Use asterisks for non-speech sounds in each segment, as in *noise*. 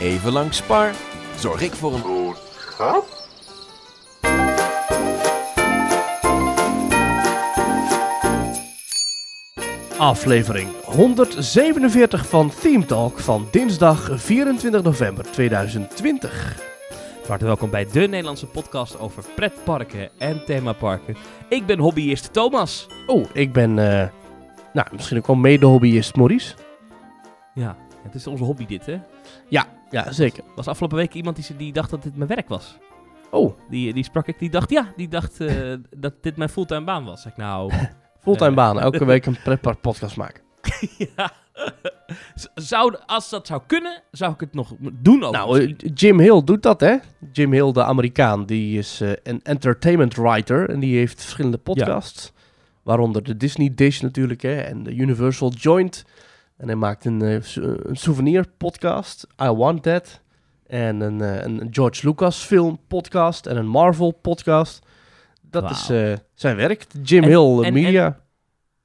Even langs Spar, zorg ik voor een... Aflevering 147 van Theme Talk van dinsdag 24 november 2020. Van harte welkom bij de Nederlandse podcast over pretparken en themaparken. Ik ben hobbyist Thomas. Oh, ik ben, eh, nou, misschien ook wel mede-hobbyist Maurice. Ja, het is onze hobby dit, hè? Ja, zeker. Er was afgelopen week iemand die, die dacht dat dit mijn werk was. Oh, Die, die sprak ik, die dacht, ja, die dacht eh, *laughs* dat dit mijn fulltime baan was. Zeg ik, nou, *laughs* fulltime Eh. baan. Elke *laughs* week een pretpark podcast maken. ja. Zou, als dat zou kunnen, zou ik het nog doen ook. Nou, eh. Jim Hill doet dat, hè? Jim Hill, de Amerikaan, die is een entertainment writer. En die heeft verschillende podcasts. Waaronder de Disney Dish natuurlijk, hè? En de Universal Joint. En hij maakt een, eh, sou- een souvenir podcast, I Want That. En een, eh, een George Lucas film podcast en een Marvel podcast. Dat is eh, zijn werk. Jim En- Hill eh, en- Media.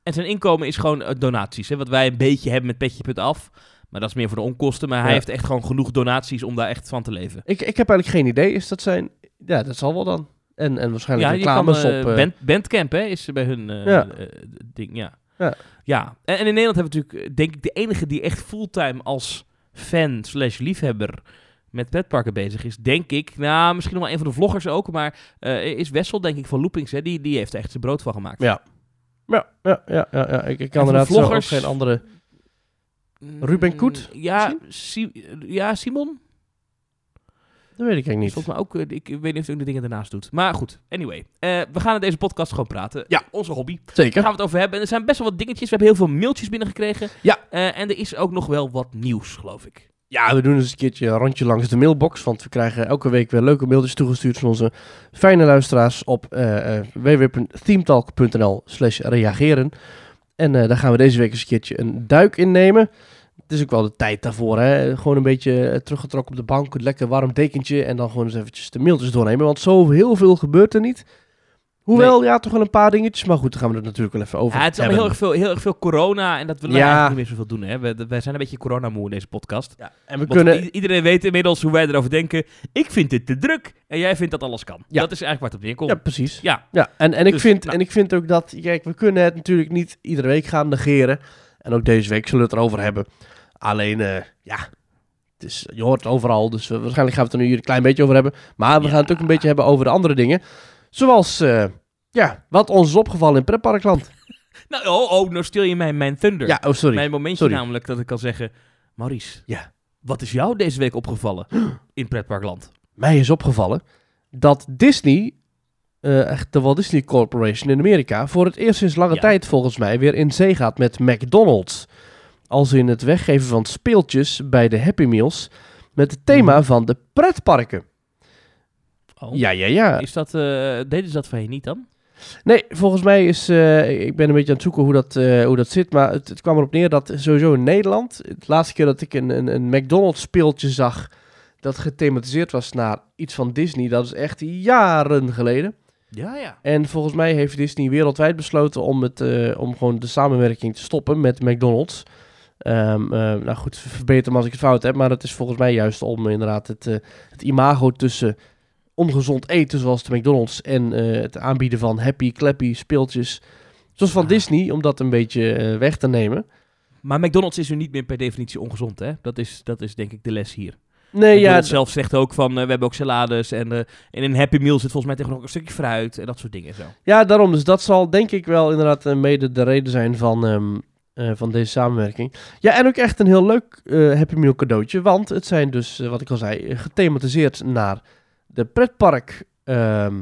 En zijn inkomen is gewoon eh, donaties, hè? Wat wij een beetje hebben met Petje af. Maar dat is meer voor de onkosten. Maar hij heeft echt gewoon genoeg donaties om daar echt van te leven. ik, ik heb eigenlijk geen idee. Is dat zijn... Ja, dat zal wel dan. En, en waarschijnlijk Ja, kan reclames eh, op... eh, Band, Bandcamp, hè, is bij hun eh, Ja. eh, ding, ja. Ja. Ja, en, en in Nederland hebben we natuurlijk, eh, denk ik, de enige die echt fulltime als fan slash liefhebber met petparken bezig is, denk ik, nou, misschien nog wel een van de vloggers ook, maar eh, is Wessel, denk ik, van Loopings, hè, die, die heeft er echt zijn brood van gemaakt. Ja. Ja, ja, ja, ja, ja. Ik, ik kan inderdaad zo ook vloggers- geen andere... Mm, Ruben Koet, Ja, Si- ja, Simon. Dat weet ik eigenlijk niet. Volgens mij ook, eh, ik weet niet of hij ook de dingen daarnaast doet. Maar goed, anyway. eh, we gaan in deze podcast gewoon praten. Ja. Onze hobby. Daar Zeker. gaan we het over hebben. En er zijn best wel wat dingetjes. We hebben heel veel mailtjes binnengekregen. Ja. Eh, en er is ook nog wel wat nieuws, geloof ik. Ja, we doen eens een keertje een rondje langs de mailbox. Want we krijgen elke week weer leuke mailtjes toegestuurd van onze fijne luisteraars op eh, www.themetalk.nl slash reageren. En daar gaan we deze week eens een keertje een duik in nemen. Het is ook wel de tijd daarvoor, hè. Gewoon een beetje eh, teruggetrokken op de bank, een lekker warm dekentje en dan gewoon eens eventjes de mailtjes doornemen. Want zo heel veel gebeurt er niet. Hoewel, ja, toch wel een paar dingetjes. Maar goed, daar gaan we het natuurlijk wel even over Ja, het is heel erg, veel, heel erg veel corona. En dat willen Ja. we eigenlijk niet meer zoveel doen. Hè? We, wij zijn een beetje coronamoe in deze podcast. Ja, en we Want kunnen... iedereen weet inmiddels hoe wij erover denken. Ik vind dit te druk. En jij vindt dat alles kan. Ja. Dat is eigenlijk waar het op neerkomt. Ja, precies. Ja. Ja, en, en, ik Dus, vind, nou. en ik vind ook dat, kijk, we kunnen het natuurlijk niet iedere week gaan negeren. En ook deze week zullen we het erover hebben. Alleen, eh, ja, het is, je hoort het overal, dus waarschijnlijk gaan we het er nu hier een klein beetje over hebben. Maar we Ja. gaan het ook een beetje hebben over de andere dingen. Zoals, eh, ja, wat ons is opgevallen in pretparkland. *laughs* Nou, oh, oh, nou stil je mijn, mijn thunder. Ja, oh sorry. Mijn momentje Sorry. namelijk dat ik kan zeggen... Maurice, Ja. wat is jou deze week opgevallen *gasps* in pretparkland? Mij is opgevallen dat Disney, eh, echt de Walt Disney Corporation in Amerika, voor het eerst sinds lange Ja. tijd volgens mij weer in zee gaat met McDonald's. Als in het weggeven van speeltjes bij de Happy Meals met het thema Mhm. van de pretparken. Oh. Ja, ja, ja. Is dat, eh, deden ze dat van je niet dan? Nee, volgens mij is, eh, ik ben een beetje aan het zoeken hoe dat, eh, hoe dat zit, maar het, het kwam erop neer dat sowieso in Nederland, de laatste keer dat ik een, een, een McDonald's speeltje zag dat gethematiseerd was naar iets van Disney, dat is echt jaren geleden. Ja, ja. En volgens mij heeft Disney wereldwijd besloten om, het, om gewoon de samenwerking te stoppen met McDonald's. Ehm, eh, nou goed, verbeter me als ik het fout heb, maar het is volgens mij juist om inderdaad het, eh, het imago tussen ongezond eten zoals de McDonald's en eh, het aanbieden van happy, clappy speeltjes zoals van Ah. Disney, om dat een beetje weg te nemen. Maar McDonald's is nu niet meer per definitie ongezond, hè? Dat is, dat is denk ik de les hier. Nee, ja, zelf zegt ook van, we hebben ook salades en, en in een Happy Meal zit volgens mij tegen nog een stukje fruit en dat soort dingen zo. Ja, daarom. Dus dat zal denk ik wel inderdaad mede de reden zijn van, ehm, eh, van deze samenwerking. Ja, en ook echt een heel leuk eh, Happy Meal cadeautje. Want het zijn dus, eh, wat ik al zei, gethematiseerd naar de pretpark. ehm,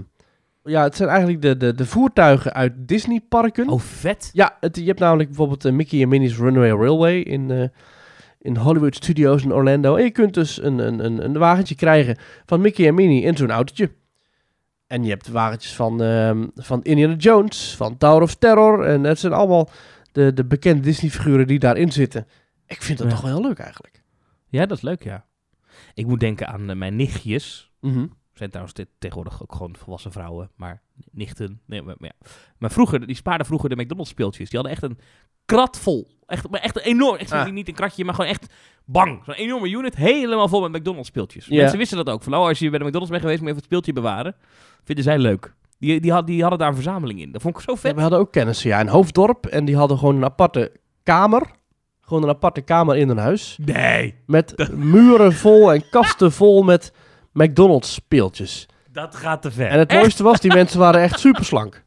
ja, het zijn eigenlijk de, de, de voertuigen uit Disney-parken. Oh, vet. Ja, het, je hebt namelijk bijvoorbeeld Mickey en Minnie's Runaway Railway in, in Hollywood Studios in Orlando. En je kunt dus een, een, een, een wagentje krijgen van Mickey en Minnie in zo'n autootje. En je hebt wagentjes van, ehm, van Indiana Jones, van Tower of Terror. En het zijn allemaal de, de bekende Disney-figuren die daarin zitten. Ik vind dat Ja. toch wel heel leuk eigenlijk. Ja, dat is leuk, ja. Ik moet denken aan eh, mijn nichtjes. Mhm. zijn trouwens te- tegenwoordig ook gewoon volwassen vrouwen, maar nichten. Nee, maar, maar ja. maar vroeger, die spaarden vroeger de McDonald's speeltjes. Die hadden echt een krat vol. Echt, maar echt een enorm, echt Ah. niet een kratje, maar gewoon echt Bang! Zo'n enorme unit, helemaal vol met McDonald's speeltjes. Ja. Mensen wisten dat ook. Van, oh, als je bij de McDonald's bent geweest, moet je even het speeltje bewaren. Vinden zij leuk. Die, die, had, die hadden daar een verzameling in. Dat vond ik zo Ja, vet. we hadden ook kennissen, ja, in Hoofddorp. En die hadden gewoon een aparte kamer. Gewoon een aparte kamer in hun huis. Nee, Met *laughs* muren vol en kasten vol met McDonald's speeltjes. dat gaat te ver. En het Echt? mooiste was, die mensen waren echt super slank.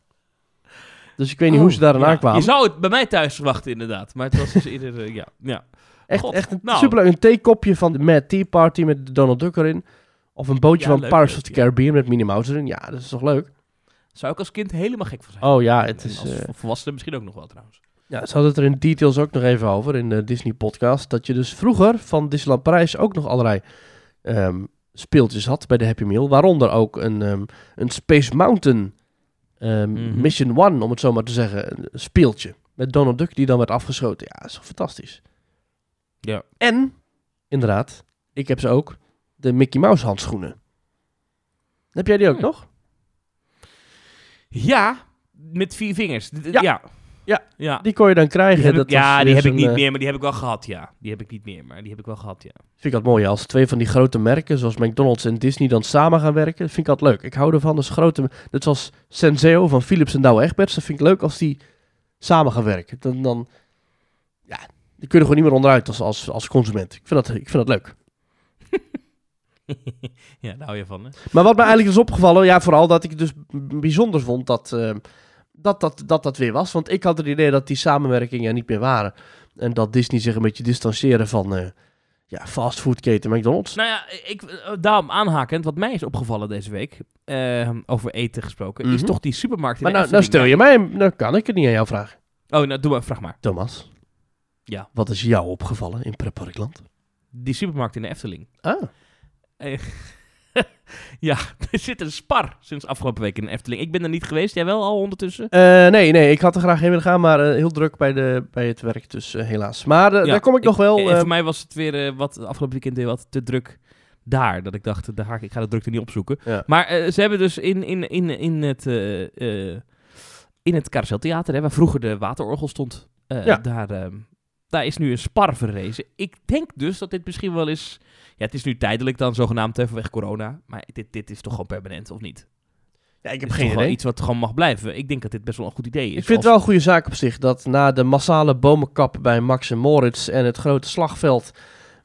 Dus ik weet niet hoe ze daar aan Oh, Ja, aankwamen. Je zou het bij mij thuis verwachten, inderdaad. Maar het was dus eerder, eh, ja. ja. Echt, God, echt een nou. superleuk. Een theekopje van de Mad Tea Party met Donald Duck erin. Of een bootje Ja, van leuk, Pirates leuk, of the ja. Caribbean met Minnie Mouse erin. Ja, dat is toch leuk? Zou ik als kind helemaal gek van zijn. Oh ja, het En is... als eh, volwassene misschien ook nog wel, trouwens. ja, ze hadden het er in details ook nog even over in de Disney podcast. Dat je dus vroeger van Disneyland Parijs ook nog allerlei ehm, speeltjes had bij de Happy Meal. Waaronder ook een, ehm, een Space Mountain ehm, Mhm. Mission One, om het zo maar te zeggen. Een speeltje. Met Donald Duck die dan werd afgeschoten. Ja, dat is toch fantastisch. Ja. En, inderdaad, ik heb ze ook, de Mickey Mouse handschoenen. Heb jij die ook Hm. nog? Ja, met vier vingers. D- Ja. Ja. Ja. ja. Die kon je dan krijgen. Die heb dat ik, ja, die heb ik zo'n, niet eh, meer, maar die heb ik wel gehad, ja. Die heb ik niet meer, maar die heb ik wel gehad, ja. Vind ik altijd mooi, als twee van die grote merken, zoals McDonald's en Disney, dan samen gaan werken. Dat vind ik altijd leuk. Ik hou ervan als grote, net zoals Senseo van Philips en Douwe Egberts. Dat vind ik leuk als die samen gaan werken. Dan, dan ja, die kunnen gewoon niet meer onderuit als, als, als consument. Ik vind dat, ik vind dat leuk. *laughs* *laughs* ja, daar hou je van, hè? Maar wat me eigenlijk is opgevallen, ja, vooral dat ik het dus bijzonder vond dat, eh, dat, dat, dat dat weer was. Want ik had het idee dat die samenwerkingen er niet meer waren. En dat Disney zich een beetje distancieren van eh ja, fastfoodketen McDonald's. Nou ja, ik, eh, daarom aanhakend, wat mij is opgevallen deze week, over eten gesproken, is Mhm. toch die supermarkt in Maar nou, nou stel je mij, nou kan ik het niet aan jou vragen. Oh, nou, doe maar, vraag maar. Thomas. Ja. Wat is jou opgevallen in Pretparkland? Die supermarkt in de Efteling. Ah, *laughs* ja, *laughs* er zit een spar sinds afgelopen week in de Efteling. Ik ben er niet geweest, jij wel al ondertussen? Eh, nee, nee, ik had er graag heen willen gaan, maar eh, heel druk bij, de, bij het werk, dus eh, helaas. Maar eh, Ja, daar kom ik, nog wel. En eh, voor mij was het weer eh, wat afgelopen weekend weer wat te druk daar. Dat ik dacht, daar ga ik, ik ga de drukte niet opzoeken. Ja. Maar eh, ze hebben dus in, in, in, in het, eh eh in het hè, waar vroeger de waterorgel stond, eh, Ja. daar, eh, daar is nu een spar verrezen. Ik denk dus dat dit misschien wel is... Ja, het is nu tijdelijk dan zogenaamd hè, vanwege corona. Maar dit, dit is toch gewoon permanent, of niet? ja, ik heb geen toch wel idee. iets wat gewoon mag blijven. Ik denk dat dit best wel een goed idee is. Ik vind het wel een goede zaak op zich dat na de massale bomenkap bij Max en Moritz en het grote slagveld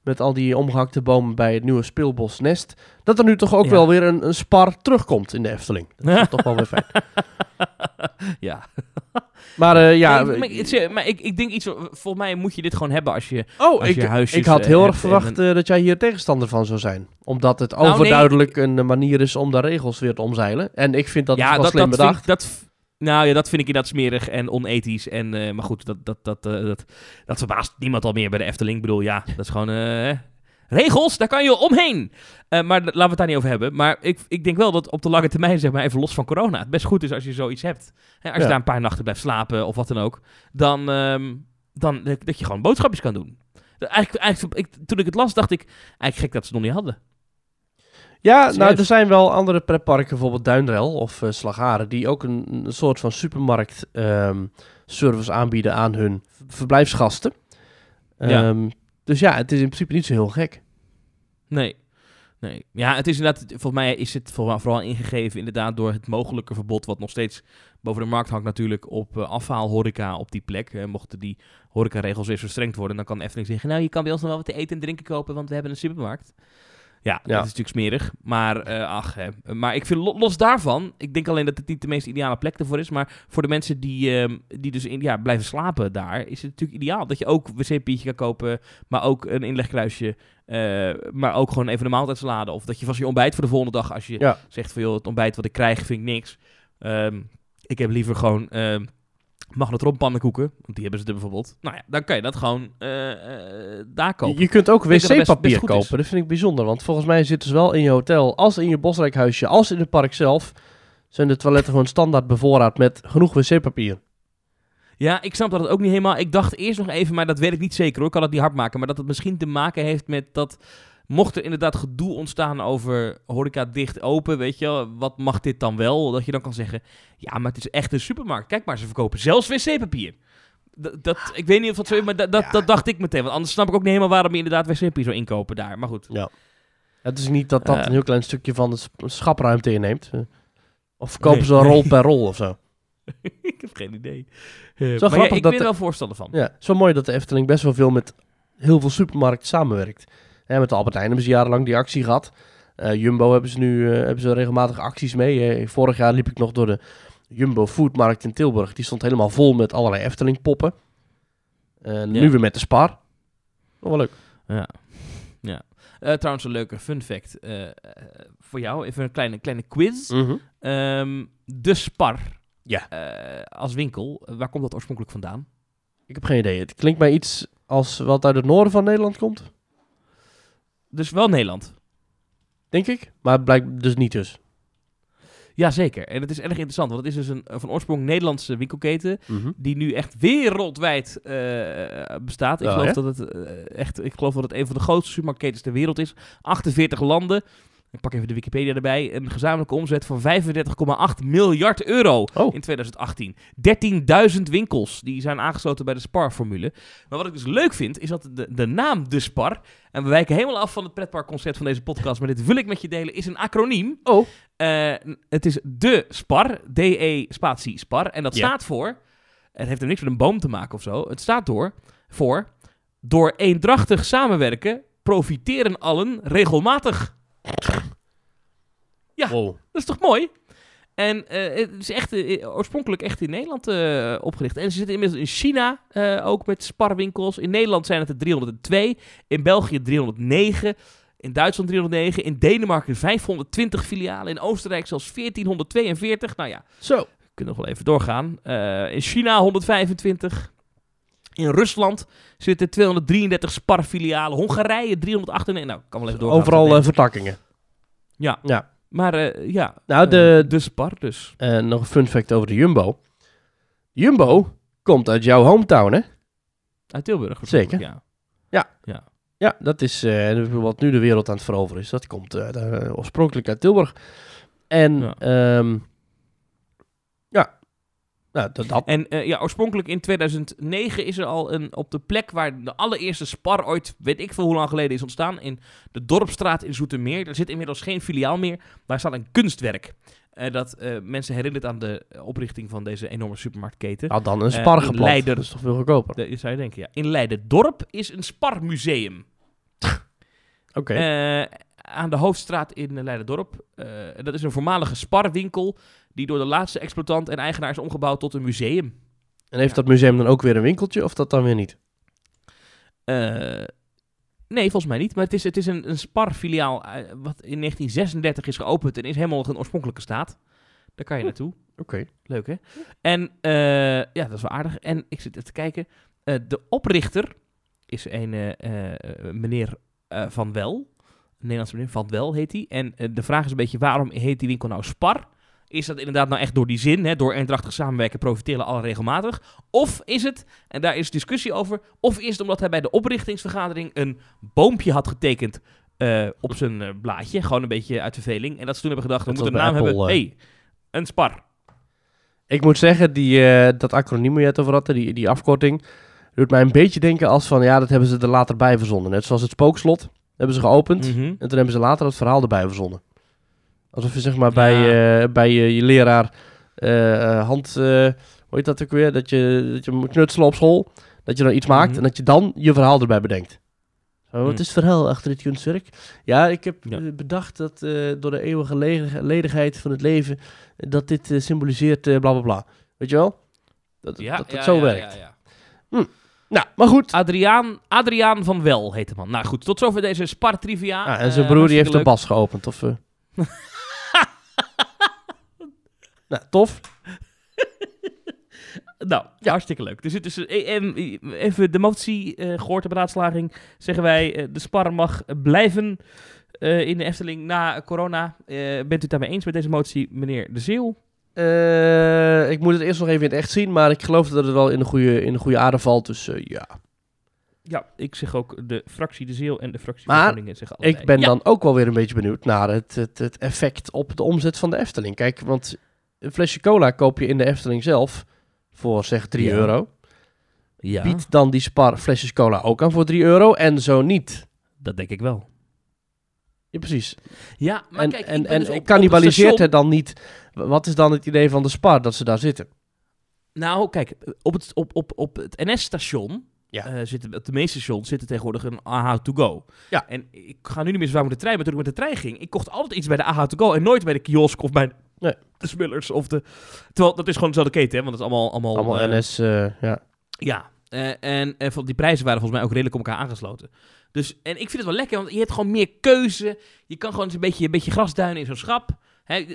met al die omgehakte bomen bij het nieuwe speelbos Nest, dat er nu toch ook Ja. wel weer een, een spar terugkomt in de Efteling. Dat is *laughs* toch wel weer fijn. *laughs* ja, *laughs* Maar eh, ja, Nee, maar, ik, ik denk iets, volgens mij moet je dit gewoon hebben als je... oh, als ik, je huisjes, ik had eh, heel erg en verwacht eh, dat jij hier tegenstander van zou zijn. Omdat het Nou, nee, overduidelijk een manier is om de regels weer te omzeilen. En ik vind dat ja, wel dat, slim dat bedacht. Vind, ik- dat, nou ja, dat vind ik inderdaad smerig en onethisch. En, eh, maar goed, dat, dat, dat, eh, dat, dat verbaast niemand al meer bij de Efteling. Ik bedoel, ja, dat is gewoon... eh, regels, daar kan je omheen. Maar laten we het daar niet over hebben. Maar ik, ik denk wel dat op de lange termijn, zeg maar even los van corona... het best goed is als je zoiets hebt. Hè, als je daar een paar nachten blijft slapen of wat dan ook... dan, ehm, dan dat dat je gewoon boodschapjes kan doen. Eigenlijk, eigenlijk, ik, toen ik het las, dacht ik... eigenlijk gek dat ze het nog niet hadden. Ja, nou, er zijn wel andere pretparken, bijvoorbeeld Duinrel of eh Slagharen, die ook een, een soort van supermarkt ehm, service aanbieden aan hun verblijfsgasten. Ja. Ehm, dus ja, het is in principe niet zo heel gek. Nee. Nee. Ja, het is inderdaad, volgens mij is het vooral, vooral ingegeven inderdaad door het mogelijke verbod wat nog steeds boven de markt hangt natuurlijk op uh, afhaalhoreca op die plek. Uh, mochten die horecaregels weer verstrengd worden, dan kan Efteling zeggen, nou je kan bij ons nog wel wat te eten en drinken kopen, want we hebben een supermarkt. Ja, Ja. dat is natuurlijk smerig. Maar, uh, ach, hè. maar ik vind lo- los daarvan, ik denk alleen dat het niet de meest ideale plek ervoor is. Maar voor de mensen die, uh, die dus in, ja, blijven slapen daar, is het natuurlijk ideaal dat je ook wc-papiertje kan kopen, maar ook een inlegkruisje. Uh, maar ook gewoon even een maaltijdsalade. Of dat je vast je ontbijt voor de volgende dag, als je Ja. zegt van joh, het ontbijt wat ik krijg vind ik niks. Um, ik heb liever gewoon uh, magnetronpannenkoeken, want die hebben ze er bijvoorbeeld. Nou ja, dan kan je dat gewoon uh, daar kopen. Je kunt ook wc-papier is. kopen, dat vind ik bijzonder. Want volgens mij zit dus wel in je hotel, als in je bosrijkhuisje, als in het park zelf, zijn de toiletten gewoon standaard bevoorraad met genoeg wc-papier. Ja, ik snap dat het ook niet helemaal. Ik dacht eerst nog even, maar dat weet ik niet zeker hoor. Ik kan het niet hard maken. Maar dat het misschien te maken heeft met dat. Mocht er inderdaad gedoe ontstaan over horeca dicht open, weet je wel, wat mag dit dan wel? Dat je dan kan zeggen, ja, maar het is echt een supermarkt. Kijk maar, ze verkopen zelfs wc-papier. Dat, ik weet niet of dat zo is, maar dat, dat, Ja. dat dacht ik meteen. Want anders snap ik ook niet helemaal waarom je inderdaad wc-papier zou inkopen daar. Maar goed. Het is niet dat dat Eh. een heel klein stukje van de schapruimte inneemt. eh. Of verkopen Nee. ze een rol *laughs* per rol of zo. *laughs* ik heb geen idee. Eh, maar grappig ja, ik dat ben er wel voorstander van. Ja, zo mooi dat de Efteling best wel veel met heel veel supermarkten samenwerkt. Hè, met de Albert Heijn hebben ze jarenlang die actie gehad. Eh, Jumbo hebben ze nu eh, hebben ze regelmatig acties mee. Eh, vorig jaar liep ik nog door de Jumbo Foodmarkt in Tilburg. Die stond helemaal vol met allerlei Efteling poppen. En Ja. nu weer met de Spar. Nog wel leuk. Ja. ja. Trouwens, een leuke fun fact voor jou. Even een kleine, kleine quiz. Ehm, de Spar. Ja. als winkel. waar komt dat oorspronkelijk vandaan? Ik heb geen idee. Het klinkt mij iets als wat uit het noorden van Nederland komt. Dus wel Nederland. Denk ik. Maar het blijkt dus niet dus. Jazeker. En het is erg interessant. Want het is dus een van oorsprong Nederlandse winkelketen. Mhm. Die nu echt wereldwijd eh, bestaat. Ik, Oh, geloof dat het, eh, echt, ik geloof dat het een van de grootste supermarktketens ter wereld is. 48 landen. Ik pak even de Wikipedia erbij. Een gezamenlijke omzet van 35,8 miljard euro Oh. in 2018. 13.000 winkels die zijn aangesloten bij de Spar-formule. Maar wat ik dus leuk vind, is dat de, de naam De Spar... en we wijken helemaal af van het pretparkconcept van deze podcast... maar dit wil ik met je delen, is een acroniem. Oh. Eh, het is De Spar, D-E spatie Spar. En dat staat voor... Het heeft er niks met een boom te maken of zo. Het staat door voor... Door eendrachtig samenwerken profiteren allen regelmatig. Ja. Wow. Dat is toch mooi? En eh, het is echt, eh, oorspronkelijk echt in Nederland eh, opgericht. En ze zitten inmiddels in China ook met sparwinkels. In Nederland zijn het er 302. In België 309. In Duitsland 309. In Denemarken 520 filialen. In Oostenrijk zelfs 1442. Nou ja, Zo. we kunnen nog wel even doorgaan. In China 125. In Rusland zitten 233 sparfilialen. Hongarije 398. Nou, kan wel even doorgaan. Overal eh, vertakkingen. Ja. Ja. Maar eh, ja, Nou, de, eh, de spar dus. En nog een fun fact over de Jumbo. Jumbo komt uit jouw hometown, hè? Uit Tilburg. Zeker. Ja. Ja, dat is wat nu de wereld aan het veroveren is. Dat komt oorspronkelijk uit Tilburg. En Ja. ja, ja nou, dat, dat. En eh, ja, oorspronkelijk in 2009 is er al een, op de plek waar de allereerste spar ooit, weet ik veel hoe lang geleden, is ontstaan. In de Dorpstraat in Zoetermeer. Er zit inmiddels geen filiaal meer. Daar staat een kunstwerk. eh, dat eh, mensen herinnert aan de oprichting van deze enorme supermarktketen. nou, dan een spar in geplant. Leider. Dat is toch veel goedkoper? Dat zou je denken, ja. In Leiden-dorp is een sparmuseum. *laughs* Oké. Aan de hoofdstraat in Leiden-dorp. Dat is een voormalige sparwinkel die door de laatste exploitant en eigenaar is omgebouwd tot een museum. en heeft dat museum dan ook weer een winkeltje of dat dan weer niet? Eh, nee, volgens mij niet. Maar het is, het is een, een Spar-filiaal eh, wat in 1936 is geopend en is helemaal nog in oorspronkelijke staat. Daar kan je naartoe. Oké. Leuk, hè? En eh, ja, dat is wel aardig. En ik zit even te kijken. De oprichter is een meneer Van Wel. Een Nederlandse meneer Van Wel heet hij. En de vraag is een beetje, waarom heet die winkel nou Spar? Is dat inderdaad nou echt door die zin, hè, door eendrachtig samenwerken profiteren alle regelmatig? Of is het, en daar is discussie over, of is het omdat hij bij de oprichtingsvergadering een boompje had getekend eh, op zijn eh, blaadje, gewoon een beetje uit verveling. En dat ze toen hebben gedacht, we moeten een naam hebben, hey, een Spar. Ik moet zeggen, die, eh, dat acroniem waar je het over had, die, die afkorting, doet mij een beetje denken als van, ja, dat hebben ze er later bij verzonnen. Net zoals het spookslot hebben ze geopend. Mhm. En toen hebben ze later het verhaal erbij verzonnen. Alsof je zeg maar bij, Ja. eh, bij je, je leraar eh, eh, hand, hoe heet dat ook weer, dat je, dat je moet knutselen op school, dat je dan iets maakt Mhm. en dat je dan je verhaal erbij bedenkt. Wat Hm. is het verhaal achter dit kunstwerk? Ja, ik heb Ja. bedacht dat door de eeuwige ledig- ledigheid van het leven, dat dit symboliseert bla bla bla. Weet je wel? Dat, Ja, dat het ja, zo werkt. ja, ja. Nou, maar goed. Adriaan, Adriaan van Wel heet de man. Nou goed, tot zover deze Spar Trivia. Ah, en zijn broer die heeft hartstikke bas geopend. Of? *laughs* nou, tof. *laughs* Nou, hartstikke leuk. Dus eh, em, even de motie eh, gehoord, de beraadslaging. Zeggen wij, eh, de Spar mag blijven eh, in de Efteling na corona. Eh, bent u het daarmee eens met deze motie, meneer De Zeeuw? Eh, ik moet het eerst nog even in het echt zien, maar ik geloof dat het wel in de goede, in de goede aarde valt. Dus eh, ja. Ja, ik zeg ook de fractie De Zeeuw en de fractie Maar van Groningen zeggen allebei. Ik ben ja. dan ook wel weer een beetje benieuwd naar het, het, het effect op de omzet van de Efteling. Kijk, want een flesje cola koop je in de Efteling zelf voor zeg 3 Ja. euro. Ja, biedt dan die Spar flesjes cola ook aan voor 3 euro en zo niet. dat denk ik wel. Ja, precies. Ja, maar en kijk, en, en dus op cannibaliseert station- het dan niet... Wat is dan het idee van de Spar dat ze daar zitten? Nou, kijk, op het, op, op, op het NS-station Ja. eh, zitten, op de meeste stations zitten tegenwoordig een AH to go. Ja. En ik ga nu niet meer zo vaak met de trein, maar toen ik met de trein ging, ik kocht altijd iets bij de AH to go en nooit bij de kiosk of bij Nee. De Smillers of de... Terwijl, dat is gewoon dezelfde keten, hè, want dat is allemaal... Allemaal, Allemaal eh, NS, eh, ja. Ja, eh, en, en die prijzen waren volgens mij ook redelijk op elkaar aangesloten. Dus, en ik vind het wel lekker, want je hebt gewoon meer keuze. Je kan gewoon eens een beetje, een beetje grasduinen in zo'n schap. Hè,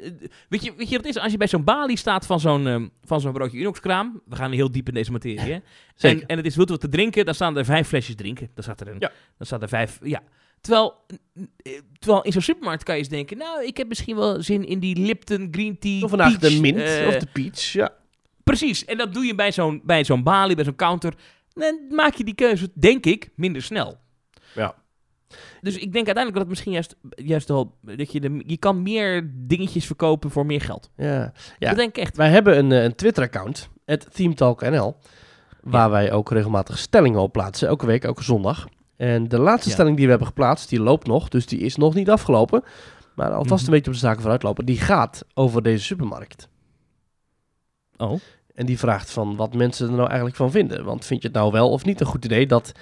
weet, je, weet je wat het is? Als je bij zo'n balie staat van zo'n, ehm, van zo'n broodje Unox-kraam. We gaan heel diep in deze materie, hè? En, en het is wilt wat te drinken, dan staan er vijf flesjes drinken. Dan staat er een. Ja. Dan staat er vijf, ja. Terwijl, terwijl in zo'n supermarkt kan je eens denken, nou, ik heb misschien wel zin in die Lipton Green Tea. Of vandaag peach, de mint eh, of de peach, ja. Precies, en dat doe je bij zo'n, bij zo'n balie, bij zo'n counter. Dan maak je die keuze, denk ik, minder snel. Ja. Dus ik denk uiteindelijk dat het misschien juist, juist wel... Dat je, de, je kan meer dingetjes verkopen voor meer geld. ja. Ja. Dat denk ik echt. Wij hebben een, eh, een Twitter-account, ThemeTalkNL, waar Ja. wij ook regelmatig stellingen op plaatsen, elke week, elke zondag. En de laatste Ja. stelling die we hebben geplaatst, die loopt nog, dus die is nog niet afgelopen. Maar alvast Mhm. een beetje op de zaken vooruitlopen. Die gaat over deze supermarkt. Oh. En die vraagt van wat mensen er nou eigenlijk van vinden. Want vind je het nou wel of niet een goed idee dat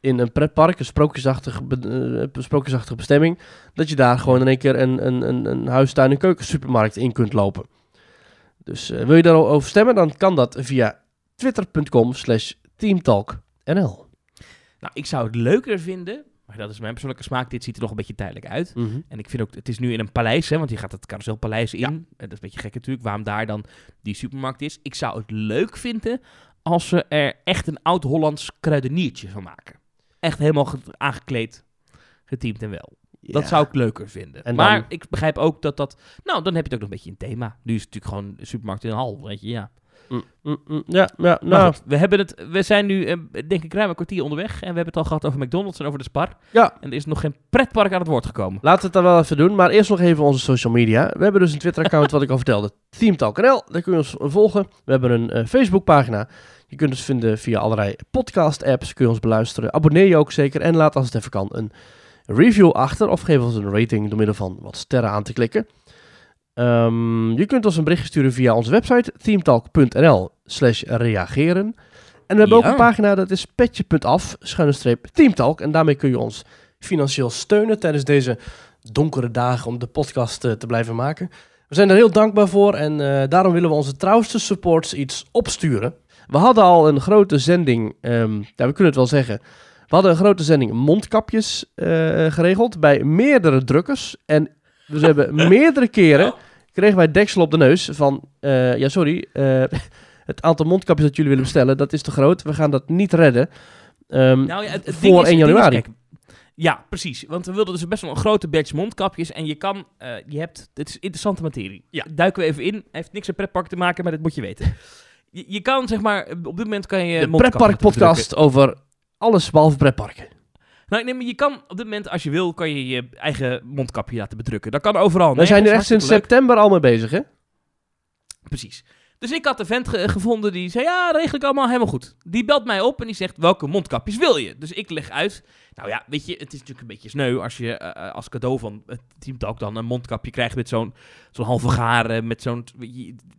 in een pretpark, een sprookjesachtige, be- eh, sprookjesachtige bestemming, dat je daar gewoon in één keer een, een, een, een huistuin- en keukensupermarkt in kunt lopen. Dus eh, wil je daarover stemmen, dan kan dat via twitter.com slash teamtalknl. Nou, ik zou het leuker vinden... Maar dat is mijn persoonlijke smaak. Dit ziet er nog een beetje tijdelijk uit. En ik vind ook, het is nu in een paleis, hè, want je gaat het carouselpaleis in. Ja. En dat is een beetje gek natuurlijk, waarom daar dan die supermarkt is. Ik zou het leuk vinden als ze er echt een oud-Hollands kruideniertje van maken. Echt helemaal ge- aangekleed, geteamd en wel. Dat zou ik leuker vinden. En dan- maar ik begrijp ook dat dat... Nou, dan heb je het ook nog een beetje een thema. Nu is het natuurlijk gewoon een supermarkt in een hal, weet je, ja. Mm, mm, mm, ja, ja, Nou, we, hebben het, we zijn nu, eh, denk ik, ruim een kwartier onderweg. En we hebben het al gehad over McDonald's en over de Spar. ja, En er is nog geen pretpark aan het woord gekomen. Laten we het dan wel even doen, maar eerst nog even onze social media. We hebben dus een Twitter-account, *laughs* wat ik al vertelde, TeamTalkNL. Daar kun je ons volgen. We hebben een eh, Facebook-pagina. Je kunt ons vinden via allerlei podcast-apps. Kun je ons beluisteren. Abonneer je ook zeker. En laat als het even kan een review achter. Of geef ons een rating door middel van wat sterren aan te klikken. Ehm, je kunt ons een berichtje sturen via onze website teamtalk.nl slash reageren. En we hebben ook een pagina, dat is petje.af, schuine streep, teamtalk. En daarmee kun je ons financieel steunen tijdens deze donkere dagen om de podcast eh, te blijven maken. We zijn er heel dankbaar voor en eh, daarom willen we onze trouwste supports iets opsturen. We hadden al een grote zending, ehm, ja, we kunnen het wel zeggen. We hadden een grote zending mondkapjes eh, geregeld bij meerdere drukkers. En dus we hebben *laughs* meerdere keren kregen wij deksel op de neus van, eh, ja sorry, eh, *laughs* het aantal mondkapjes dat jullie willen bestellen, dat is te groot. We gaan dat niet redden. Ehm, Nou ja, het, het voor ding is- 1 het ding is, januari. kijk, ja, precies. Want we wilden dus best wel een grote batch mondkapjes. En je kan, eh, je hebt, dit is interessante materie. Ja. Duiken we even in. Heeft niks met pretpark te maken, maar dat moet je weten. *laughs* je, je kan zeg maar, op dit moment kan je de mondkapjes Pretpark laten podcast over alles behalve pretparken. Nou, nee, maar je kan op dit moment, als je wil, kan je je eigen mondkapje laten bedrukken. Dat kan overal. We zijn er echt sinds leuk. september al mee bezig, hè? Precies. Dus ik had een vent ge- gevonden die zei, ja, regel ik allemaal helemaal goed. Die belt mij op en die zegt, welke mondkapjes wil je? Dus ik leg uit, nou ja, weet je, het is natuurlijk een beetje sneu als je eh, als cadeau van het Team Talk dan een mondkapje krijgt met zo'n zo'n halve garen, met zo'n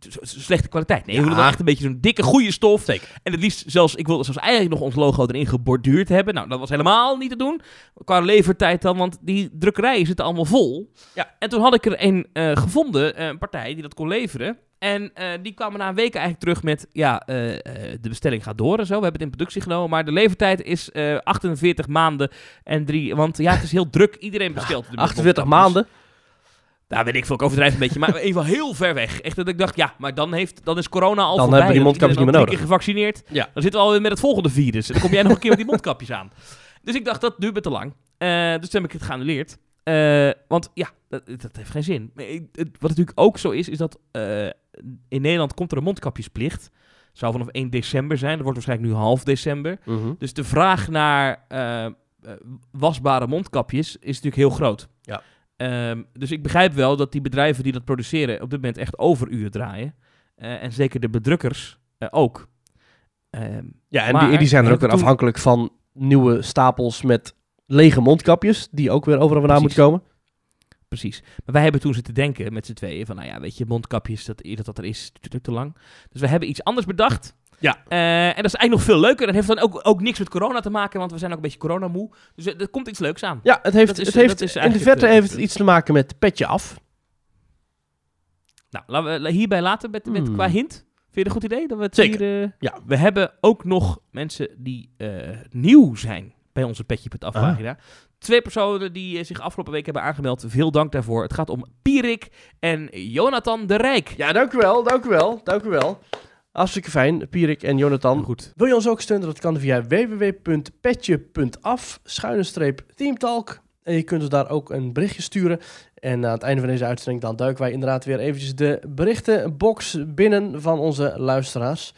zo- slechte kwaliteit. Nee, we Ja. willen echt een beetje zo'n dikke, goede stof. Zeker. En het liefst zelfs, ik wilde zelfs eigenlijk nog ons logo erin geborduurd hebben. Nou, dat was helemaal niet te doen. Qua levertijd dan, want die drukkerijen zitten allemaal vol. Ja. En toen had ik er een eh, gevonden, eh, een partij die dat kon leveren. En eh, die kwamen na een week eigenlijk terug met, ja, eh, eh, de bestelling gaat door en zo. We hebben het in productie genomen, maar de levertijd is eh 48 maanden en drie... Want ja, het is heel druk, iedereen bestelt. op dit moment 48 mondkapjes. maanden. Nou, weet ik veel, ik overdrijf een beetje, maar *laughs* in ieder geval heel ver weg. Echt dat ik dacht, ja, maar dan, heeft, dan is corona al Dan voorbij. hebben die Dan mondkapjes niet meer keer gevaccineerd. Ja. Dan zitten we alweer met het volgende virus. En dan kom jij nog een keer met die mondkapjes aan. Dus ik dacht, dat duurt me te lang. Dus toen heb ik het geannuleerd. Want ja, dat, dat heeft geen zin. Maar ik- het- Wat natuurlijk ook zo is, is dat in Nederland komt er een mondkapjesplicht. Zou vanaf 1 december zijn. Dat wordt waarschijnlijk nu half december. Mhm. Dus de vraag naar eh, eh, wasbare mondkapjes is natuurlijk heel groot. Ja. Ehm, dus ik begrijp wel dat die bedrijven die dat produceren op dit moment echt overuren draaien. Eh, en zeker de bedrukkers ook. Ehm, Ja, en Maar die, die zijn er ook weer afhankelijk van nieuwe stapels met lege mondkapjes, die ook weer overal vandaan moeten komen. Precies. Maar wij hebben toen zitten denken met z'n tweeën van, nou ja, weet je, mondkapjes, dat dat dat er is, ook te lang. Dus we hebben iets anders bedacht. Ja. Eh, en dat is eigenlijk nog veel leuker. Dat heeft dan ook, ook niks met corona te maken, want we zijn ook een beetje coronamoe. Dus eh, er komt iets leuks aan. Ja, het heeft, is- het heeft is in de verte het, heeft eh, het iets te maken met petje af. Nou, laten we hierbij laten met, met Hmm. qua hint. Vind je het een goed idee? Dat we het Zeker. Hier, eh, Ja. We hebben ook nog mensen die eh, nieuw zijn bij onze Petje.af Ah. Twee personen die eh, zich afgelopen week hebben aangemeld. Veel dank daarvoor. Het gaat om Pierik en Jonathan de Rijk. Ja, dank u wel, dank u wel, dank u wel. Hartstikke fijn, Pierik en Jonathan. Goed. Wil je ons ook steunen? Dat kan via www.petje.af, teamtalk. En je kunt ons daar ook een berichtje sturen. En aan het einde van deze uitzending dan duiken wij inderdaad weer eventjes de berichtenbox binnen van onze luisteraars.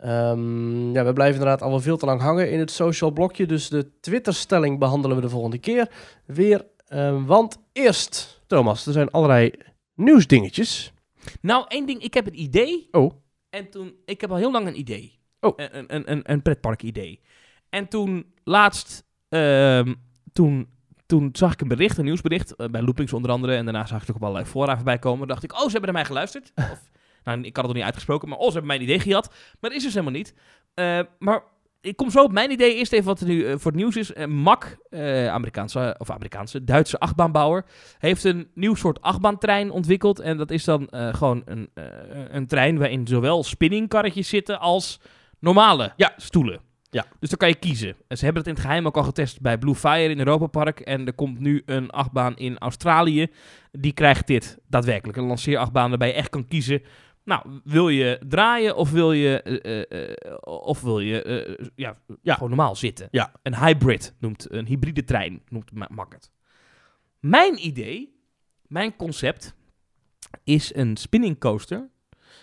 Ehm, ja, we blijven inderdaad al wel veel te lang hangen in het social blokje. Dus de Twitter-stelling behandelen we de volgende keer weer. Ehm, want eerst, Thomas, er zijn allerlei nieuwsdingetjes. Nou, één ding. Ik heb een idee. Oh. En toen... Ik heb al heel lang een idee. Oh. Een, een, een, een pretpark idee. En toen laatst... ehm, toen, toen zag ik een bericht, een nieuwsbericht. eh, bij Loopings onder andere. En daarna zag ik ook op allerlei fora voorbij komen. dacht ik, oh, ze hebben naar mij geluisterd. *laughs* Of, nou, ik had het nog niet uitgesproken. Maar oh, ze hebben mijn idee gehad. Maar dat is dus helemaal niet. Eh, maar ik kom zo op mijn idee. Eerst even wat er nu eh, voor het nieuws is. Eh, Mack, eh, Amerikaanse, of Amerikaanse, Duitse achtbaanbouwer, heeft een nieuw soort achtbaantrein ontwikkeld. En dat is dan gewoon een, een trein waarin zowel spinningkarretjes zitten als normale Ja. stoelen. Ja. Dus dan kan je kiezen. En ze hebben het in het geheim ook al getest bij Blue Fire in Europa Park. En er komt nu een achtbaan in Australië. Die krijgt dit daadwerkelijk. Een lanceerachtbaan waarbij je echt kan kiezen. Nou, wil je draaien of wil je, eh, eh, eh, of wil je ja, Ja. gewoon normaal zitten? Ja. Een hybrid noemt, een hybride trein noemt Ma- Mack het. Mijn idee, mijn concept, is een spinning coaster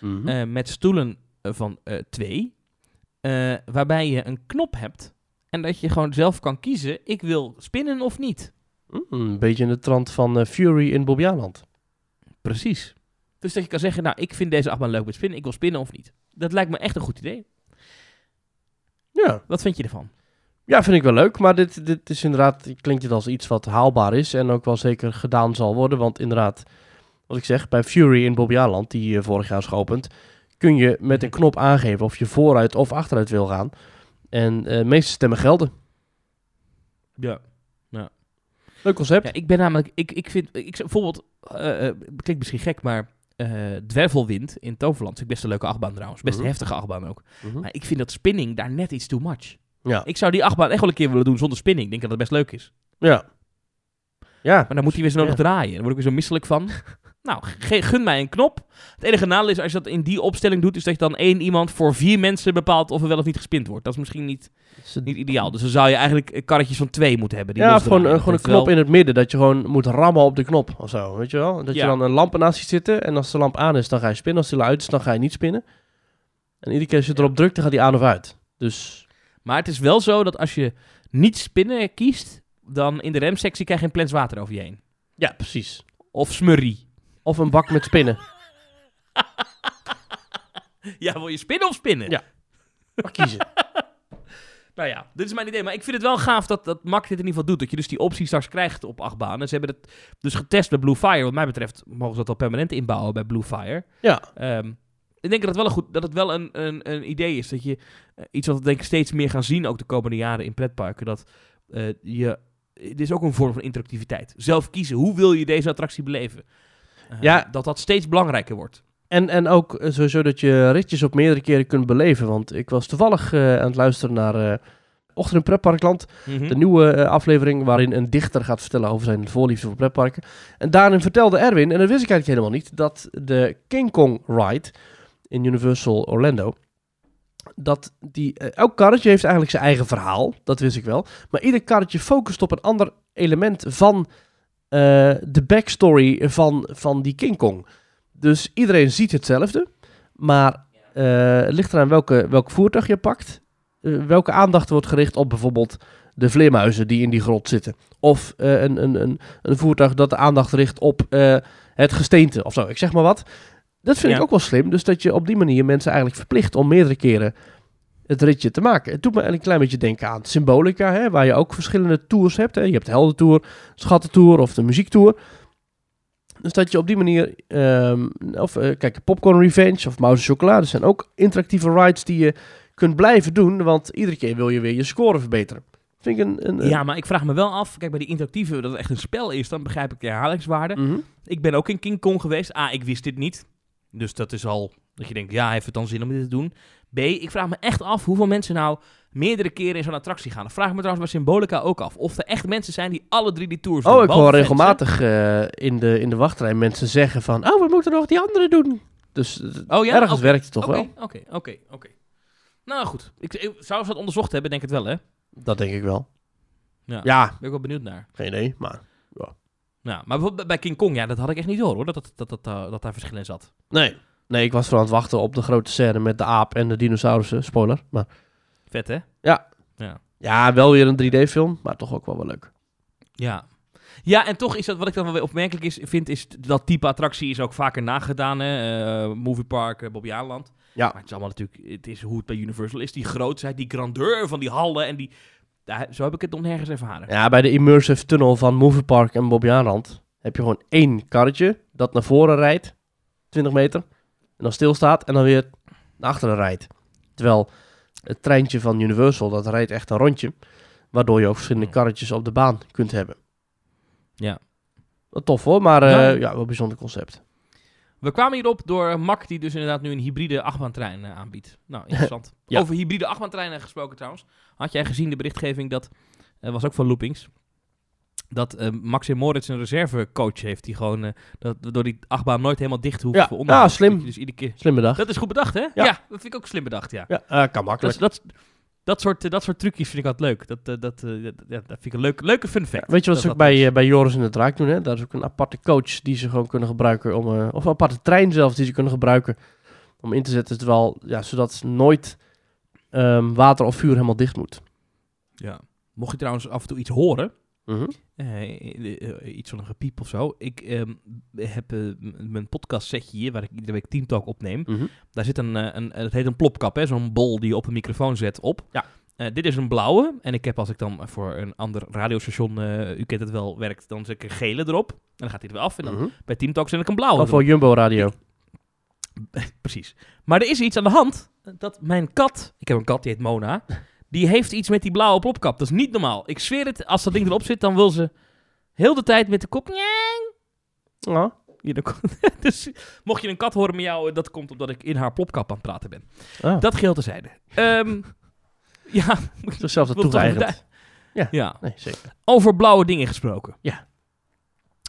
Mhm. met stoelen van twee. waarbij je een knop hebt. En dat je gewoon zelf kan kiezen: ik wil spinnen of niet. Mm, een beetje in de trant van Fury in Bobbejaanland. Precies. Dus dat je kan zeggen: Nou, ik vind deze achtbaan leuk met spinnen. Ik wil spinnen of niet. Dat lijkt me echt een goed idee. Ja. Wat vind je ervan? ja, vind ik wel leuk. Maar dit, dit is inderdaad, klinkt het als iets wat haalbaar is. En ook wel zeker gedaan zal worden. Want inderdaad, wat ik zeg, bij Fury in Bobbejaanland, die eh, vorig jaar is geopend, kun je met een knop aangeven of je vooruit of achteruit wil gaan. En eh, meeste stemmen gelden. Ja. Leuk concept. Ja, ik ben namelijk, ik, ik vind, ik, bijvoorbeeld, eh, klinkt misschien gek, maar eh Dwervelwind in Toverland vind ik best een leuke achtbaan trouwens. Best een Mhm. heftige achtbaan ook. Mhm. Maar ik vind dat spinning daar net iets too much. Ja. Ik zou die achtbaan echt wel een keer willen doen zonder spinning. Ik denk dat het best leuk is. Ja. Ja. Maar dan moet hij weer zo nodig Ja. draaien. Dan word ik weer zo misselijk van. *laughs* nou, gun mij een knop. Het enige nadeel is als je dat in die opstelling doet, is dat je dan één iemand voor vier mensen bepaalt of er wel of niet gespind wordt. Dat is misschien niet, niet ideaal. Dus dan zou je eigenlijk eh, karretjes van twee moeten hebben. Die Ja, gewoon, gewoon een knop in het midden. Dat je gewoon moet rammen op de knop of zo. Weet je wel? Dat Ja. je dan een lamp ernaast ziet zitten. En als de lamp aan is, dan ga je spinnen. Als die uit is, dan ga je niet spinnen. En iedere keer als je erop drukt, dan gaat die aan of uit. Dus Maar het is wel zo dat als je niet spinnen kiest, dan in de remsectie krijg je een plens water over je heen. ja, precies. Of smurrie. Of een bak met spinnen. *laughs* Ja, wil je spinnen of spinnen? Ja. Maar kiezen. *laughs* Nou ja, dit is mijn idee. Maar ik vind het wel gaaf dat, dat Mac dit in ieder geval doet. Dat je dus die optie straks krijgt op acht banen. Ze hebben het dus getest bij Blue Fire. Wat mij betreft mogen ze dat al permanent inbouwen bij Blue Fire. Ja. Ehm, ik denk dat het wel, een goed, dat het wel een, een, een idee is. Dat je eh, iets wat we denk ik steeds meer gaan zien ook de komende jaren in pretparken. Dat eh, je... Dit is ook een vorm van interactiviteit. Zelf kiezen. Hoe wil je deze attractie beleven? Eh, Ja. Dat dat steeds belangrijker wordt. En, en ook eh, sowieso dat je ritjes op meerdere keren kunt beleven. Want ik was toevallig eh, aan het luisteren naar Ochtend in Pretparkland. Mhm. De nieuwe aflevering waarin een dichter gaat vertellen over zijn voorliefde voor pretparken. En daarin vertelde Erwin, en dat wist ik eigenlijk helemaal niet, dat de King Kong ride in Universal Orlando, dat die, elk karretje heeft eigenlijk zijn eigen verhaal, dat wist ik wel. Maar ieder karretje focust op een ander element van de backstory van, van die King Kong. Dus iedereen ziet hetzelfde, maar eh, het ligt eraan welke, welk voertuig je pakt. eh, welke aandacht wordt gericht op bijvoorbeeld de vleermuizen die in die grot zitten. Of eh, een, een, een, een voertuig dat de aandacht richt op eh, het gesteente of zo. Ik zeg maar wat. Dat vind Ja. ik ook wel slim. Dus dat je op die manier mensen eigenlijk verplicht om meerdere keren het ritje te maken. Het doet me een klein beetje denken aan Symbolica, hè, waar je ook verschillende tours hebt. Hè. Je hebt de heldentour, schattentour of de muziektour. Dus dat je op die manier, ehm, of eh, kijk, Popcorn Revenge of Mouse Chocolade zijn ook interactieve rides die je kunt blijven doen, want iedere keer wil je weer je score verbeteren. Vind ik een... een, een- Ja, maar ik vraag me wel af, kijk bij die interactieve, dat het echt een spel is, dan begrijp ik de herhalingswaarde. Mhm. Ik ben ook in King Kong geweest. A, ik wist dit niet. Dus dat is al dat je denkt, ja, heeft het dan zin om dit te doen? B, ik vraag me echt af hoeveel mensen nou meerdere keren in zo'n attractie gaan. Dat vraag ik me trouwens bij Symbolica ook af. Of er echt mensen zijn die alle drie die tours doen. Oh, ik hoor regelmatig eh, in, de, in de wachtrij mensen zeggen van... Oh, we moeten nog die andere doen. Dus eh? Oh ja? ergens werkt het toch wel. oké, oké, oké. Nou goed, ik, ik zou ze dat onderzocht hebben, denk het wel hè. Dat denk ik wel. Ja. Ja, Ben ik wel benieuwd naar. geen idee, maar... Ja, maar bijvoorbeeld bij King Kong, ja, dat had ik echt niet door hoor, dat, dat, dat, dat, eh, dat daar verschil in zat. Nee. Nee, ik was vooral aan het wachten op de grote scène met de aap en de dinosaurussen. Spoiler. Maar Vet hè? ja, wel weer een 3D-film, maar toch ook wel wel leuk. Ja. Ja, en toch is dat wat ik dan wel weer opmerkelijk is, vind, is dat type attractie is ook vaker nagedaan. Hè? Eh, Movie Park, uh. Ja. Maar het is allemaal natuurlijk, het is hoe het bij Universal is. Die grootheid, die grandeur van die hallen en die... Daar, zo heb ik het nog nergens ervaren. Ja, bij de immersive tunnel van Movie Park en Bobbejaanland heb je gewoon één karretje dat naar voren rijdt, 20 meter, en dan stilstaat en dan weer naar achteren rijdt. Terwijl het treintje van Universal, dat rijdt echt een rondje, waardoor je ook verschillende karretjes op de baan kunt hebben. Ja. Wat tof hoor, maar eh, ja, wel een bijzonder concept. We kwamen hierop door Mac, die dus inderdaad nu een hybride achtbaantrein eh, aanbiedt. Nou, *laughs* interessant. Ja. Over hybride achtbaantreinen gesproken trouwens. Had jij gezien de berichtgeving dat, eh, was ook van Loopings, dat eh, Max en Moritz een reservecoach heeft die gewoon, eh, dat door die achtbaan nooit helemaal dicht hoeft Ja. voor onderhoud. Ja, slim. Dat Dus iedere keer... Slimme dag. Dat is goed bedacht, hè? Ja. Ja. dat vind ik ook slim bedacht, ja. Ja, eh, kan Dat, makkelijk. dat, dat, soort, eh, dat soort trucjes vind ik altijd leuk. Dat, dat, dat, ja, dat vind ik een leuke, leuke fun fact. Weet je wat Dat ze ook dat bij, bij Joris en de Draak doen? Hè? Daar is ook een aparte coach die ze gewoon kunnen gebruiken om... of een aparte trein zelfs die ze kunnen gebruiken om in te zetten. Terwijl, ja, zodat nooit ehm, water of vuur helemaal dicht moet. Ja. Mocht je trouwens af en toe iets horen, Mhm. Eh, iets van een gepiep of zo. Ik ehm, heb eh, mijn podcast setje hier, waar ik iedere week Team Talk opneem. Mhm. Daar zit een, eh, een, het heet een plopkap, hè? zo'n bol die je op een microfoon zet op. Ja. Eh, dit is een blauwe. En ik heb als ik dan voor een ander radiostation, eh, u kent het wel, werkt, dan zet ik een gele erop. En dan gaat hij er weer af. En dan Mhm. bij Team Talk zet ik een blauwe Of voor Jumbo Radio. *laughs* Precies. Maar er is iets aan de hand. Dat mijn kat, ik heb een kat die heet Mona, die heeft iets met die blauwe plopkap. Dat is niet normaal. Ik zweer het, als dat ding erop zit, dan wil ze heel de tijd met de kop. *laughs* Dus mocht je een kat horen met jou, dat komt omdat ik in haar plopkap aan het praten ben. Ah, Dat geheel terzijde. Ehm *laughs* ja, zichzelf dat toegeëigend. Ja. ja. Nee, zeker. Over blauwe dingen gesproken. Ja.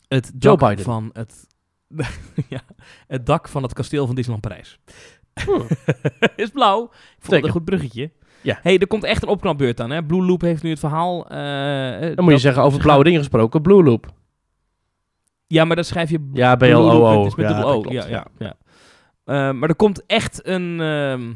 Het Joe dak Biden. van het, *laughs* ja, het dak van het kasteel van Disneyland Parijs. Hmm. is blauw. Ik vond het een goed bruggetje. Ja. hey, er komt echt een opknapbeurt aan. Hè? Blue Loop heeft nu het verhaal. eh, Dan moet je dat- zeggen, over blauwe dingen gesproken, Blue Loop. Ja, maar dan schrijf je Ja, B-L-O-O. Met Ja, dubbel O. dat klopt, Ja, ja, ja. Eh, maar er komt echt een... ehm,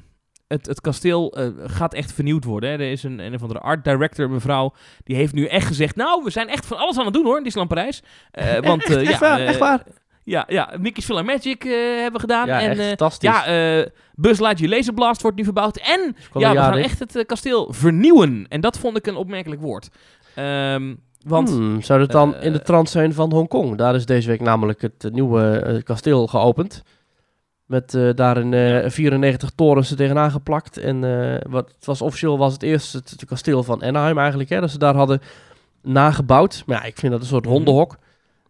het, het kasteel eh, gaat echt vernieuwd worden. Hè. Er is een, een of andere art director, mevrouw, die heeft nu echt gezegd... Nou, we zijn echt van alles aan het doen hoor, in Disneyland Parijs. Eh, *laughs* want, echt, eh, ja, waar, eh, echt waar. Ja, ja, Mickey's Film Magic eh, hebben we gedaan. Ja, en, eh, fantastisch. ja, eh Buzz Lightyear Laserblast wordt nu verbouwd. En ja, we gaan echt het kasteel vernieuwen. En dat vond ik een opmerkelijk woord. Ehm, want Hmm, zou dat dan in de trant zijn van Hongkong? Daar is deze week namelijk het nieuwe kasteel geopend. Met daar een eh, 94 torens er tegenaan geplakt. En wat, het was officieel was het eerst het, het kasteel van Anaheim eigenlijk. Hè, dat ze daar hadden nagebouwd. Maar ja, ik vind dat een soort Mhm. hondenhok.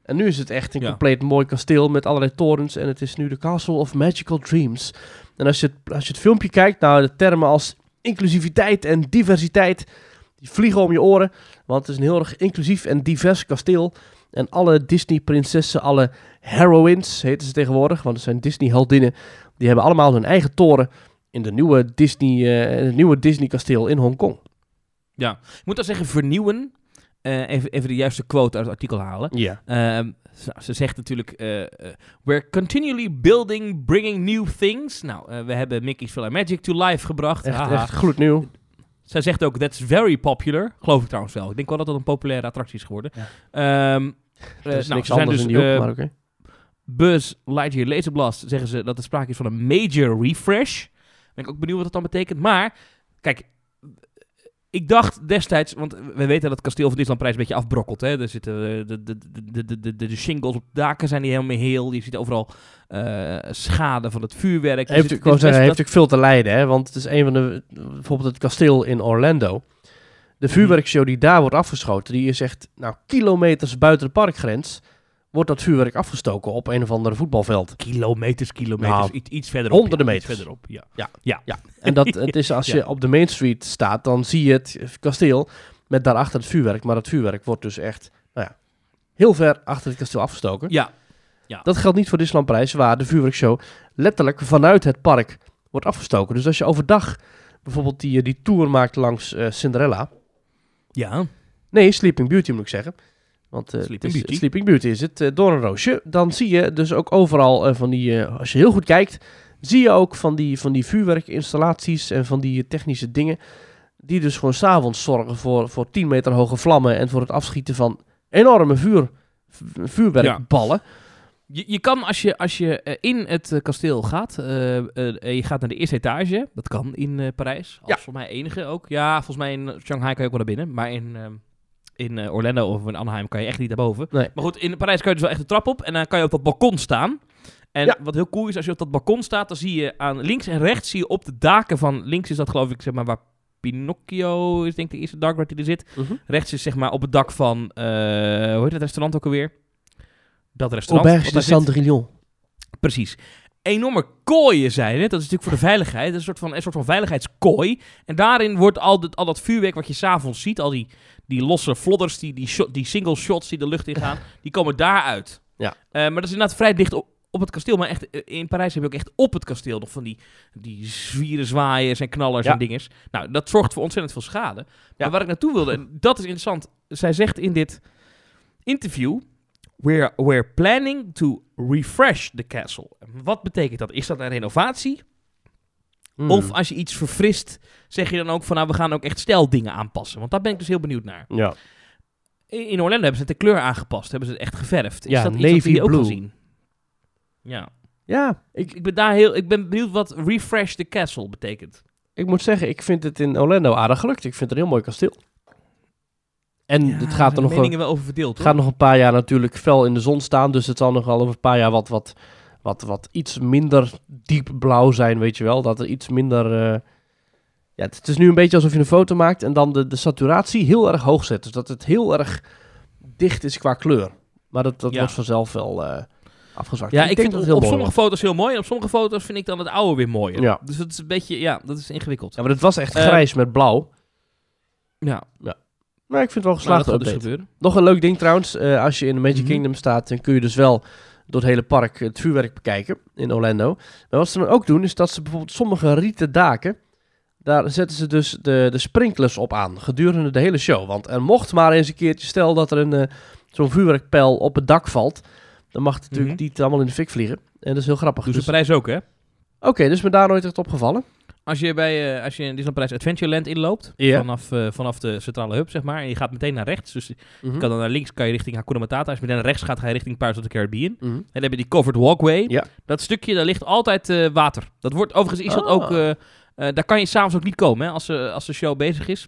En nu is het echt een Ja. compleet mooi kasteel met allerlei torens. En het is nu de Castle of Magical Dreams. En als je het, als je het filmpje kijkt, nou de termen als inclusiviteit en diversiteit, die vliegen om je oren. Want het is een heel erg inclusief en divers kasteel. En alle Disney-prinsessen, alle heroines heten ze tegenwoordig, want het zijn Disney-heldinnen, die hebben allemaal hun eigen toren in de nieuwe Disney, eh, het nieuwe Disney-kasteel in Hongkong. ik moet dan zeggen vernieuwen. Eh, even, even de juiste quote uit het artikel halen. Ja. Ehm, ze, ze zegt natuurlijk... eh, eh, We're continually building, bringing new things. Nou, we hebben Mickey's Film Magic to life gebracht. Echt, Haha. echt gloednieuw. Zij zegt ook, that's very popular. Geloof ik trouwens wel. Ik denk wel dat dat een populaire attractie is geworden. Ja. Ehm, Er is nou, niks anders dus, in die eh, maar oké. Buzz Lightyear Laserblast zeggen ze dat er sprake is van een major refresh. Ben ik ook benieuwd wat dat dan betekent. Maar kijk, ik dacht destijds, want we weten dat het kasteel van Disneylandprijs een beetje afbrokkelt. Hè? Er zitten eh, de, de, de, de, de, de shingles op daken zijn niet helemaal heel. Je ziet overal eh, schade van het vuurwerk. Er Heeft, zit- zeggen, heeft natuurlijk veel te lijden, hè? want het is een van de, bijvoorbeeld het kasteel in Orlando. De vuurwerkshow die daar wordt afgeschoten, die is echt, nou, kilometers buiten de parkgrens, wordt dat vuurwerk afgestoken op een of ander voetbalveld. Kilometers, kilometers, Nou, iets, iets verderop. honderden ja, meters. verderop, ja. Ja. ja. Ja, en dat, *laughs* het is als je Ja. op de Main Street staat, dan zie je het kasteel met daarachter het vuurwerk. Maar het vuurwerk wordt dus echt, nou ja, heel ver achter het kasteel afgestoken. Ja, Dat geldt niet voor Disneylandprijs, waar de vuurwerkshow letterlijk vanuit het park wordt afgestoken. Dus als je overdag bijvoorbeeld die, die tour maakt langs eh, Cinderella. ja. Nee, Sleeping Beauty moet ik zeggen. Want eh, Sleeping het is- Beauty. Sleeping Beauty is het, uh, Doornroosje. Dan zie je dus ook overal eh, van die, eh, als je heel goed kijkt, zie je ook van die, van die vuurwerkinstallaties en van die technische dingen. Die dus gewoon s'avonds zorgen voor, voor 10 meter hoge vlammen en voor het afschieten van enorme vuur, vu- vuurwerkballen. Je, je kan als je, als je eh, in het eh, kasteel gaat, eh, eh, je gaat naar de eerste etage, dat kan in eh, Parijs, als Ja. volgens mij enige ook. Ja, volgens mij in Shanghai kan je ook wel naar binnen, maar in, ehm, in eh, Orlando of in Anaheim kan je echt niet naar boven. Nee. Maar goed, in Parijs kan je dus wel echt de trap op en dan kan je op dat balkon staan. En Ja. wat heel cool is, als je op dat balkon staat, dan zie je aan links en rechts, zie je op de daken van, links is dat geloof ik, zeg maar, waar Pinocchio is denk ik de eerste dark ride die er zit. Mhm. Rechts is zeg maar op het dak van, eh, hoe heet het restaurant ook alweer? Dat restaurant. Auberge de. Cendrillon. Precies. Enorme kooien zijn het. Dat is natuurlijk voor de veiligheid. Dat is een soort van, een soort van veiligheidskooi. En daarin wordt al, dat, al dat vuurwerk wat je s'avonds ziet, al die, die losse flodders, die, die, shot, die single shots die de lucht in gaan, die komen daaruit. Ja. Eh, maar dat is inderdaad vrij dicht op, op het kasteel. Maar echt, eh, in Parijs heb je ook echt op het kasteel nog van die, die zwieren zwaaiers en knallers Ja. en dingers. Nou, dat zorgt voor ontzettend veel schade. Ja. Maar waar ik naartoe wilde, en dat is interessant. Zij zegt in dit interview... We're, we're planning to refresh the castle. Wat betekent dat? Is dat een renovatie? Mm. Of als je iets verfrist, zeg je dan ook van... nou, we gaan ook echt stijldingen aanpassen. Want daar ben ik dus heel benieuwd naar. Ja. In, Orlando hebben ze de kleur aangepast. Hebben ze het echt geverfd. Is Ja, dat iets wat hier ook blue. al zien? Ja. ja, Ik, ik, ben daar heel, ik ben benieuwd wat refresh the castle betekent. ik moet zeggen, ik vind het in Orlando aardig gelukt. Ik vind het een heel mooi kasteel. En Ja, het gaat er nog een, wel over verdeeld, gaat nog een paar jaar natuurlijk fel in de zon staan. Dus het zal nog wel over een paar jaar wat, wat, wat, wat iets minder diep blauw zijn, weet je wel. Dat er iets minder... eh, ja, het, het is nu een beetje alsof je een foto maakt en dan de, de saturatie heel erg hoog zet. Dus dat het heel erg dicht is qua kleur. Maar dat, dat Ja. wordt vanzelf wel eh afgezwakt. Ja, ik, vind dat op heel mooi sommige foto's heel mooi. En op sommige foto's vind ik dan het oude weer mooier. Ja. Dus dat is een beetje, ja, dat is ingewikkeld. Ja, maar het was echt Eh, grijs met blauw. Ja, Maar ik vind het wel maar dat dus gebeuren. Nog een leuk ding trouwens. eh, als je in de Magic Mhm. Kingdom staat, dan kun je dus wel door het hele park het vuurwerk bekijken in Orlando. Maar wat ze dan ook doen, is dat ze bijvoorbeeld sommige rieten daken, daar zetten ze dus de, de sprinklers op aan gedurende de hele show. Want er mocht maar eens een keertje, stel dat er een eh, zo'n vuurwerkpijl op het dak valt, dan mag het natuurlijk Mhm. niet allemaal in de fik vliegen. En dat is heel grappig. Dus- in Parijs ook, hè? Oké, dus me daar nooit echt opgevallen. Als je, bij, eh, als je in Disneyland Parijs Adventureland inloopt, vanaf, eh, vanaf de centrale hub, zeg maar, en je gaat meteen naar rechts, dus je Mhm. kan dan naar links kan je richting Hakuna Matata, als je meteen naar rechts gaat, ga je richting Pirates of the Caribbean. Mhm. En dan heb je die covered walkway. Ja. Dat stukje, daar ligt altijd eh, water. Dat wordt overigens is dat Ah. ook. daar kan je s'avonds ook niet komen, hè, als, als de show bezig is.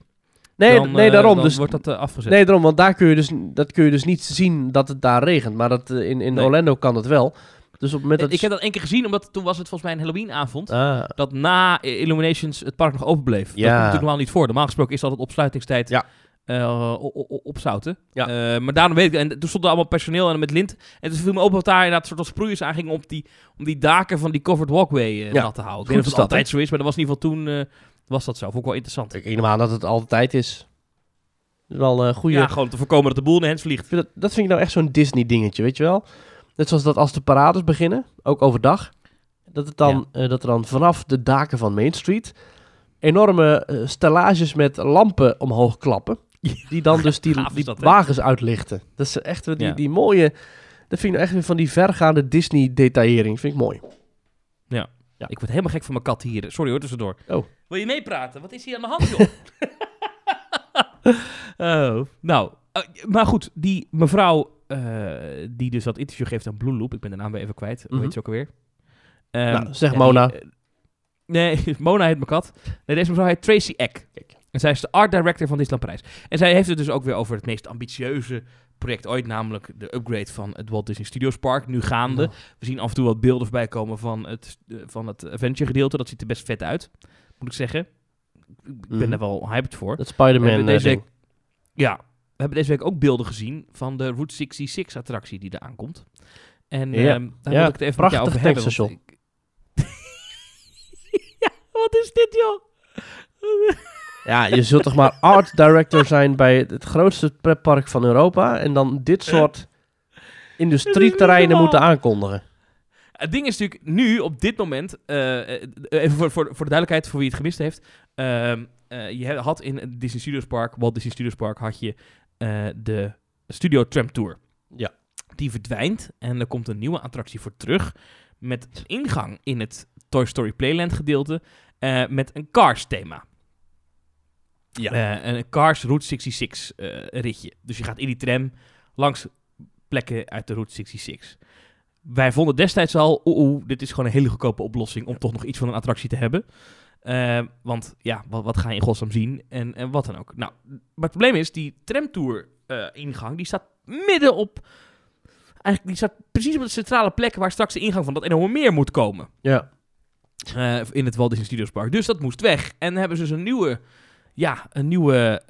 Nee, dan, nee daarom. dan dus wordt dat afgezet. Nee, daarom, want daar kun je dus, dat kun je dus niet zien dat het daar regent. Maar dat, in, in Nee. Orlando kan dat wel. Dus op het moment dat... ik heb dat één keer gezien, omdat toen was het volgens mij een Halloween-avond. Ah, Dat na eh, Illuminations het park nog open bleef. Dat komt Ja. natuurlijk normaal niet voor. Normaal gesproken is dat het opsluitingstijd Ja. eh, o- opzouten. Ja. Eh, maar daarom weet ik, en toen stond er allemaal personeel en met lint. En toen viel me op dat daar inderdaad soort van sproeiers aangingen om die, om die daken van die covered walkway eh, Ja. nat te houden. Ik weet niet of het altijd zo is, maar dat was in ieder geval toen eh, was dat zo. Vond ik wel interessant. ik neem aan dat het altijd is. Dat is wel een goede... Ja, gewoon te voorkomen dat de boel in de hens vliegt. Dat, dat vind ik nou echt zo'n Disney dingetje, weet je wel? Net zoals dat als de parades beginnen, ook overdag, dat, het dan, eh, dat er dan vanaf de daken van Main Street enorme eh, stellages met lampen omhoog klappen. Die dan dus die, *laughs* Gaaf die dat, wagens uitlichten. Dat is echt weer die, Ja. die mooie... Dat vind ik echt weer van die vergaande Disney-detaillering. Vind ik mooi. Ja. Ik word helemaal gek van mijn kat hier. Sorry hoor, tussendoor. Oh. Wil je meepraten? Wat is hier aan de hand, joh? *laughs* oh, nou, eh, maar goed, die mevrouw eh, die dus dat interview geeft aan Blue Loop, ik ben de naam weer even kwijt, hoe Mhm. heet ze ook alweer? Ehm, Nou, zeg ja, Mona. die, eh, Nee, *laughs* Mona heet mijn kat. Nee, deze mevrouw heet Tracy Eck. En zij is de art director van Disneyland Parijs. En zij heeft het dus ook weer over het meest ambitieuze project ooit, namelijk de upgrade van het Walt Disney Studios Park, nu gaande. We zien af en toe wat beelden voorbij komen van het, eh, van het adventure gedeelte. Dat ziet er best vet uit, moet ik zeggen. Ik ben Mhm. er wel hyped voor. Dat Spider-Man eh, deze ja, we hebben deze week ook beelden gezien van de Route 66 attractie die eraan komt. En Ja. ehm, daar Ja, wil ik het even met jou prachtig over hebben. ik- *laughs* ja, wat is dit joh? Ja, je zult toch maar art director zijn bij het, grootste pretpark van Europa. En dan dit soort *laughs* industrieterreinen moeten aankondigen. Het ding is natuurlijk nu, op dit moment, eh, eh, even voor, voor, voor de duidelijkheid, voor wie het gemist heeft. ehm, eh, je had in Disney Studios Park, Walt Disney Studios Park, had je eh, de Studio Tram Tour. Ja. Die verdwijnt en er komt een nieuwe attractie voor terug. Met een ingang in het Toy Story Playland gedeelte. eh, met een Cars thema. Ja. Eh, een Cars Route 66 eh, ritje. Dus je gaat in die tram langs plekken uit de Route 66. Wij vonden destijds al, oeh, oeh, dit is gewoon een hele goedkope oplossing om toch nog iets van een attractie te hebben. Eh, want ja, wat, wat ga je in godsnaam zien en, en wat dan ook. Nou, maar het probleem is, die tramtour eh, die staat midden op, eigenlijk die staat precies op de centrale plek waar straks de ingang van dat enorme meer moet komen. Ja. Eh, in het Walt Disney Studios Park. Dus dat moest weg. En dan hebben ze dus een nieuwe, ja, een nieuwe,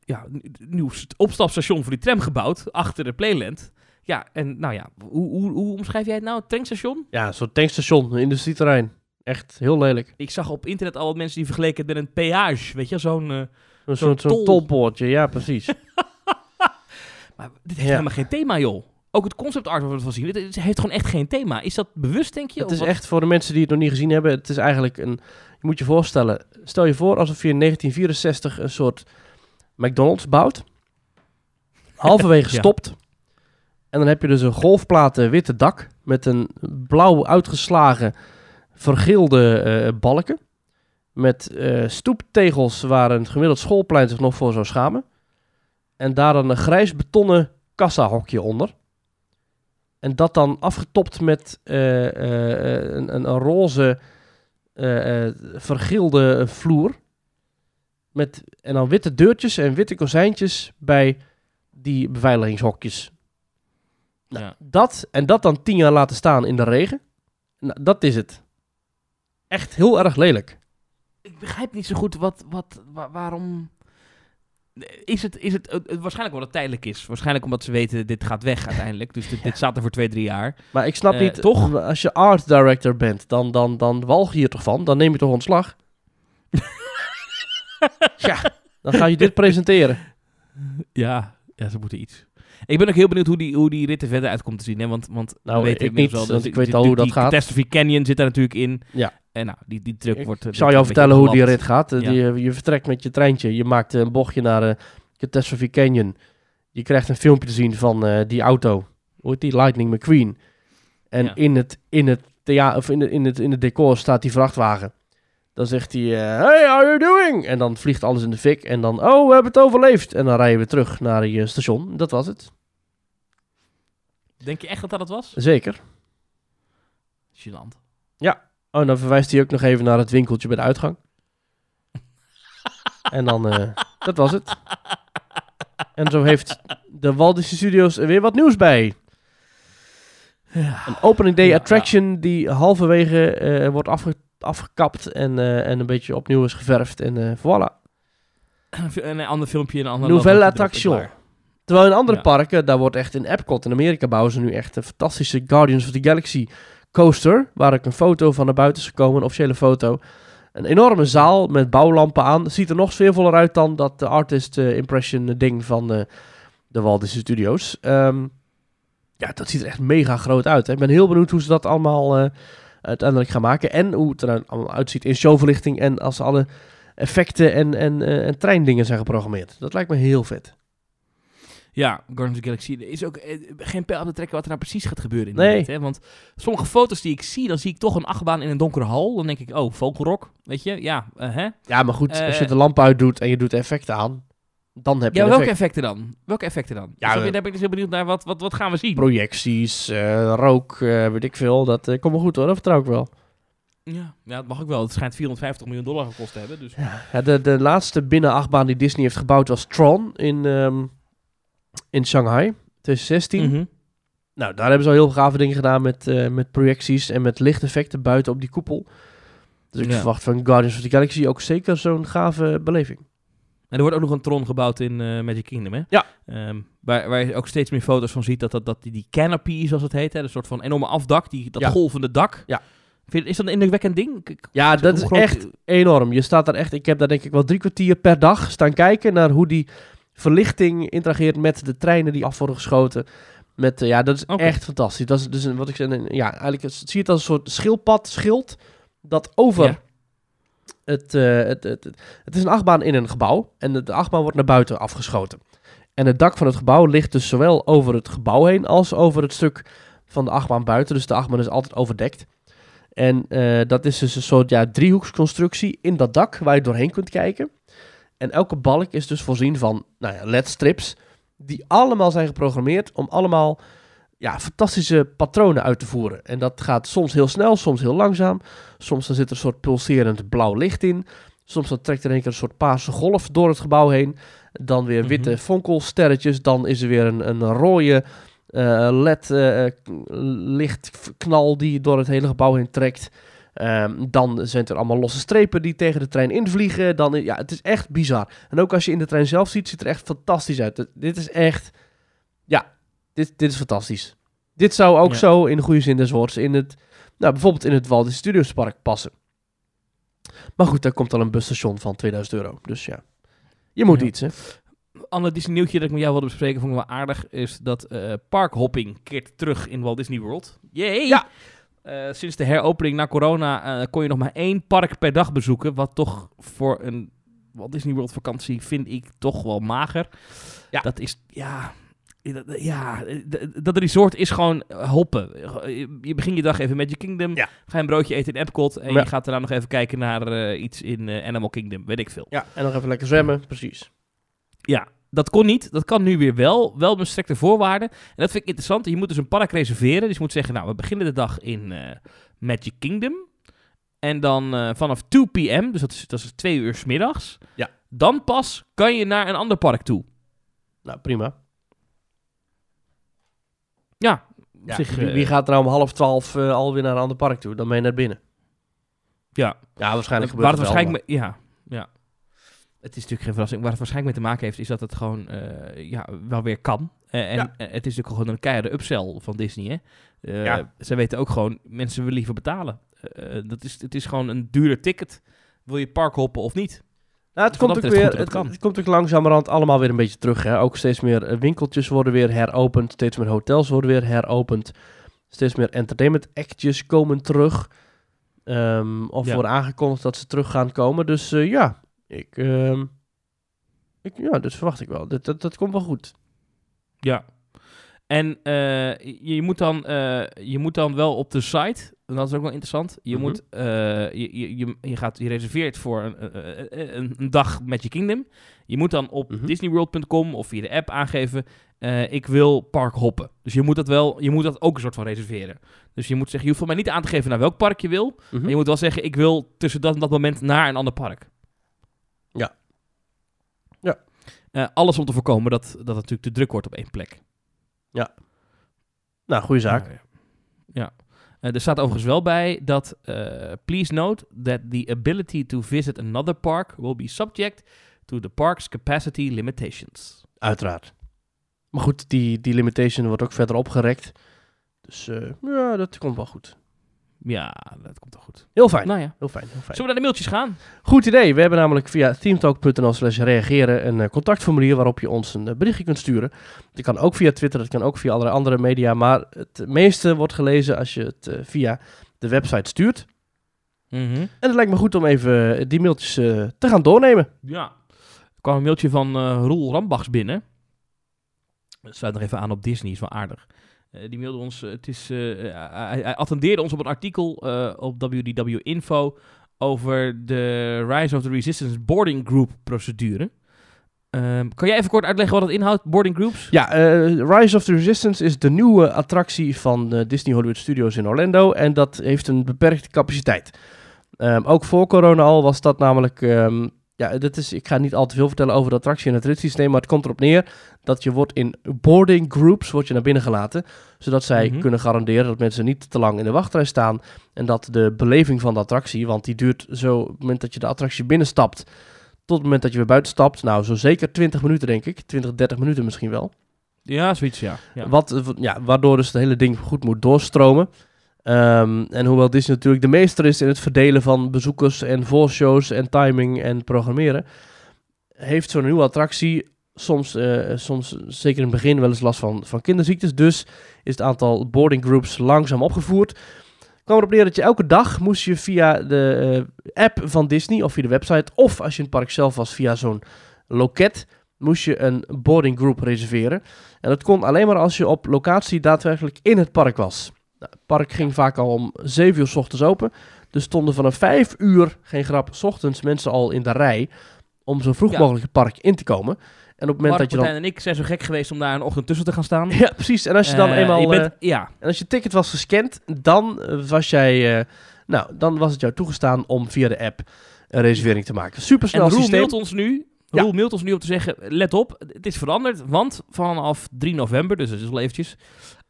ja, een nieuw st- opstapstation voor die tram gebouwd achter de Playland. Ja, en nou ja, hoe, hoe, hoe omschrijf jij het nou? Het tankstation? Ja, een soort tankstation, een industrieterrein. Echt heel lelijk. Ik zag op internet al wat mensen die vergeleken het met een peage, weet je, zo'n... Een Zo'n tol. tolpoortje, ja precies. *laughs* maar dit heeft Ja. helemaal geen thema, joh. Ook het concept art wat we van zien, is- heeft gewoon echt geen thema. Is dat bewust, denk je? het is wat? echt voor de mensen die het nog niet gezien hebben, het is eigenlijk een... Je moet je voorstellen, stel je voor alsof je in 1964 een soort McDonald's bouwt. *laughs* Halverwege Ja. stopt. En dan heb je dus een golfplaten witte dak met een blauw uitgeslagen vergeelde eh, balken. Met eh, stoeptegels waar een gemiddeld schoolplein zich nog voor zou schamen. En daar dan een grijs betonnen kassahokje onder. En dat dan afgetopt met eh, een, een, roze vergilde vloer. Met, en dan witte deurtjes en witte kozijntjes bij die beveiligingshokjes. Ja. Dat en dat dan tien jaar laten staan in de regen. Nou, dat is het. Echt heel erg lelijk. Ik begrijp niet zo goed wat, wat, wa- waarom... Is het, is het- waarschijnlijk omdat het tijdelijk is. Waarschijnlijk omdat ze weten, dit gaat weg uiteindelijk. Dus dit, *laughs* dit staat er voor twee, drie jaar. Maar ik snap Eh, niet, toch? als je art director bent, dan, dan, dan walg je hier toch van? Dan neem je toch ontslag? *laughs* ja, dan ga je dit presenteren. Ja, ja, ze moeten iets. Ik ben ook heel benieuwd hoe die, hoe die rit er verder uit komt te zien. Hè? Want, want Nou, we weten ik niet, wel, want dat ik weet al hoe dat gaat. Catastrophe Canyon zit daar natuurlijk in. Ja. En nou, die, die druk Ik wordt... eh, Ik zal jou vertellen hoe die rit gaat. Eh, Ja. die, eh, je vertrekt met je treintje, je maakt eh, een bochtje naar de Catastrophe Canyon. Je krijgt een filmpje te zien van eh, die auto. Hoe heet die? Lightning McQueen. En Ja. in, het, in, het thea of in, het, in, het, in het decor staat die vrachtwagen. Dan zegt hij, eh, hey, how you doing? En dan vliegt alles in de fik. En dan, oh, we hebben het overleefd. En dan rijden we terug naar je station. Dat was het. Denk je echt dat dat het was? Zeker. Gênant. Oh, en dan verwijst hij ook nog even naar het winkeltje bij de uitgang. *laughs* en dan, eh, dat was het. En zo heeft de Walt Disney Studios er weer wat nieuws bij. Ja. Een opening day Ja, attraction die halverwege eh, wordt afge- afgekapt en, eh, en een beetje opnieuw is geverfd. En eh voilà. Een ander filmpje, een ander Nouvelle attraction. Terwijl in andere Ja. parken, daar wordt echt in Epcot in Amerika bouwen ze nu echt een fantastische Guardians of the Galaxy coaster. Waar ik een foto van naar buiten is gekomen, een officiële foto. Een enorme zaal met bouwlampen aan. Ziet er nog sfeervoller uit dan dat de artist eh, impression ding van de Walt Disney Studios. Ehm, ja, dat ziet er echt mega groot uit. Hè. Ik ben heel benieuwd hoe ze dat allemaal uiteindelijk gaan maken. En hoe het er allemaal uitziet in showverlichting. En als alle effecten en, en, eh, en treindingen zijn geprogrammeerd. Dat lijkt me heel vet. Ja, Guardians of the Galaxy. Er is ook eh, geen pijl op te trekken wat er nou precies gaat gebeuren. In Nee. hè? Want sommige foto's die ik zie, dan zie ik toch een achtbaan in een donkere hal. Dan denk ik, oh, vogelrok. Weet je, ja, eh, hè? Ja, maar goed, als je de lamp uitdoet en je doet effecten aan, dan heb je Ja, welke effect. effecten dan? Welke effecten dan? Ja, we- daar ben ik dus heel benieuwd naar. Wat, wat, wat gaan we zien? Projecties, eh, rook, eh, weet ik veel. Dat uh, komt wel goed hoor, dat vertrouw ik wel. Ja, ja, dat mag ook wel. Het schijnt 450 miljoen dollar gekost te hebben. Dus. Ja, de, de laatste binnen-achtbaan die Disney heeft gebouwd was Tron in, ehm, in Shanghai, 2016. Mhm. Nou, daar hebben ze al heel gave dingen gedaan met, eh, met projecties en met lichteffecten buiten op die koepel. Dus ik Ja. verwacht van Guardians of the Galaxy ook zeker zo'n gave beleving. En er wordt ook nog een Tron gebouwd in eh, Magic Kingdom, hè? Ja. Ehm, waar, waar je ook steeds meer foto's van ziet dat, dat, dat die, die canopy, zoals het heet, hè, een soort van enorme afdak, die, dat Ja. golvende dak. Ja. Vind, is dat een indrukwekkend ding? Ik- Ja, dat is groot- echt enorm. Je staat daar echt, ik heb daar denk ik wel drie kwartier per dag staan kijken naar hoe die verlichting interageert met de treinen die af worden geschoten. Met, eh, ja, dat is Oké. echt fantastisch. Dat is dus een, wat ik zei, een- ja, eigenlijk zie je het als een soort schildpad, schild, dat over Ja. Het, eh, het, het, het, het is een achtbaan in een gebouw en de, de achtbaan wordt naar buiten afgeschoten. En het dak van het gebouw ligt dus zowel over het gebouw heen als over het stuk van de achtbaan buiten. Dus de achtbaan is altijd overdekt. En eh, dat is dus een soort ja, driehoeksconstructie in dat dak waar je doorheen kunt kijken. En elke balk is dus voorzien van nou ja, LED-strips die allemaal zijn geprogrammeerd om allemaal ja, fantastische patronen uit te voeren. En dat gaat soms heel snel, soms heel langzaam. Soms dan zit er een soort pulserend blauw licht in. Soms dan trekt er een keer een soort paarse golf door het gebouw heen. Dan weer witte Mhm. fonkelsterretjes. Dan is er weer een, een rode eh, LED-lichtknal die door het hele gebouw heen trekt. Ehm, dan zijn er allemaal losse strepen die tegen de trein invliegen. Dan, ja, het is echt bizar. En ook als je in de trein zelf ziet, ziet het er echt fantastisch uit. Dit is echt... Ja, dit, dit is fantastisch. Dit zou ook Ja. zo, in de goede zin des woords, in het... Nou, bijvoorbeeld in het Walt Disney Studios Park passen. Maar goed, daar komt al een busstation van 2000 euro. Dus ja, je moet Ja. iets, hè. ander Disney nieuwtje dat ik met jou wilde bespreken, vond ik wel aardig, is dat eh parkhopping keert terug in Walt Disney World. Yay! Ja. Eh, sinds de heropening na corona eh, kon je nog maar één park per dag bezoeken, wat toch voor een Walt Disney World vakantie vind ik toch wel mager. Ja. Dat is, ja... Ja, dat resort is gewoon eh, hoppen. Je- begint je dag even met je Kingdom, Ja. ga een broodje eten in Epcot en Ja. je gaat daarna nog even kijken naar eh, iets in eh, Animal Kingdom, weet ik veel. Ja, en nog even lekker zwemmen, precies. Ja, dat kon niet. Dat kan nu weer wel. Wel met strikte voorwaarden. En dat vind ik interessant. Je moet dus een park reserveren. Dus je moet zeggen, nou, we beginnen de dag in Magic Kingdom. En dan vanaf 2 p.m., dus dat is, dat is 2 uur 's middags. Ja. Dan pas kan je naar een ander park toe. Nou, prima. Ja, zich, wie, eh, wie gaat er nou om half twaalf eh, alweer naar een ander park toe? Dan ben je net binnen. Ja, Ja, waarschijnlijk waar gebeurt het het wel. waarschijnlijk mee- ja, ja. Het is natuurlijk geen verrassing. Waar het waarschijnlijk mee te maken heeft, is dat het gewoon eh, ja, wel weer kan. En Ja. het is natuurlijk gewoon een keiharde upsell van Disney. Hè? Ja. Ze weten ook gewoon, mensen willen liever betalen. Dat is, het is gewoon een duurder ticket. Wil je park hoppen of niet? Nou, het komt ook weer, het, het komt ook langzamerhand allemaal weer een beetje terug. Hè? Ook steeds meer eh, winkeltjes worden weer heropend. Steeds meer hotels worden weer heropend. Steeds meer entertainment actjes komen terug. Ehm, of Ja. worden aangekondigd dat ze terug gaan komen. Dus eh, ja, ik, ehm, ik, ja, dat verwacht ik wel. Dat, dat, dat komt wel goed. Ja. En eh, je, je moet dan, eh, je moet dan wel op de site, en dat is ook wel interessant, je, Mhm. moet, eh, je, je, je, je, gaat, je reserveert voor een, een, dag Magic Kingdom. Je moet dan op Mhm. disneyworld.com of via de app aangeven, ik wil park hoppen. Dus je moet dat wel, je moet dat ook een soort van reserveren. Dus je moet zeggen, je hoeft mij niet aan te geven naar welk park je wil, Mhm. maar je moet wel zeggen, ik wil tussen dat en dat moment naar een ander park. Ja. Ja. Alles om te voorkomen dat, dat het natuurlijk te druk wordt op één plek. Nou, goede zaak. Ja, ja. Ja. Eh, er staat overigens wel bij dat, eh, please note that the ability to visit another park will be subject to the park's capacity limitations. Uiteraard. Maar goed, die, die limitation wordt ook verder opgerekt. Dus eh, ja, dat komt wel goed. Ja, dat komt wel goed. Heel fijn. Nou ja, Heel fijn, heel fijn. zullen we naar de mailtjes gaan? Goed idee. We hebben namelijk via themetalk.nl slash reageren een eh, contactformulier waarop je ons een eh, berichtje kunt sturen. Dat kan ook via Twitter, dat kan ook via allerlei andere media. Maar het meeste wordt gelezen als je het eh, via de website stuurt. Mhm. En het lijkt me goed om even die mailtjes te gaan doornemen. Ja. Er kwam een mailtje van Roel Rambachs binnen. Dat sluit nog even aan op Disney, is wel aardig. Eh, die mailde ons, eh, het is, eh, hij, hij attendeerde ons op een artikel op WDW Info over de Rise of the Resistance Boarding Group procedure. Ehm, kan jij even kort uitleggen wat het inhoudt, boarding groups? Ja, Rise of the Resistance is de nieuwe attractie van eh, Disney Hollywood Studios in Orlando. En dat heeft een beperkte capaciteit. Ehm, ook voor corona al was dat namelijk... ehm, ja, dat is, ik ga niet al te veel vertellen over de attractie en het ritssysteem, maar het komt erop neer dat je wordt in boarding groups wordt je naar binnen gelaten, zodat zij Mhm. kunnen garanderen dat mensen niet te lang in de wachtrij staan en dat de beleving van de attractie, want die duurt zo op het moment dat je de attractie binnenstapt tot het moment dat je weer buiten stapt, nou zo zeker 20 minuten denk ik, 20, 30 minuten misschien wel. Ja, zoiets, ja. ja. Wat, eh, ja, waardoor dus het hele ding goed moet doorstromen. Ehm, en hoewel Disney natuurlijk de meester is in het verdelen van bezoekers en voorshows en timing en programmeren, heeft zo'n nieuwe attractie soms, eh, soms zeker in het begin wel eens last van, van kinderziektes. Dus is het aantal boarding groups langzaam opgevoerd. kwam erop neer dat je elke dag moest je via de eh, app van Disney of via de website of als je in het park zelf was via zo'n loket moest je een boarding group reserveren. En dat kon alleen maar als je op locatie daadwerkelijk in het park was. Nou, het park ging vaak al om 7 uur s ochtends open. Dus stonden vanaf 5 uur, geen grap, s ochtends mensen al in de rij om zo vroeg Ja. mogelijk het park in te komen. En op het moment Mark, dat je dan... Martijn en ik zijn zo gek geweest om daar een ochtend tussen te gaan staan. Ja, precies. En als je dan Eh, eenmaal... je bent, eh, ja, en als je ticket was gescand, dan eh, was jij... nou, dan was het jou toegestaan om via de app een reservering te maken. Supersnel en Roel systeem. mailt ons nu. Ja. Roel mailt ons nu om te zeggen, let op, het is veranderd, want vanaf 3 november, dus dat is wel eventjes,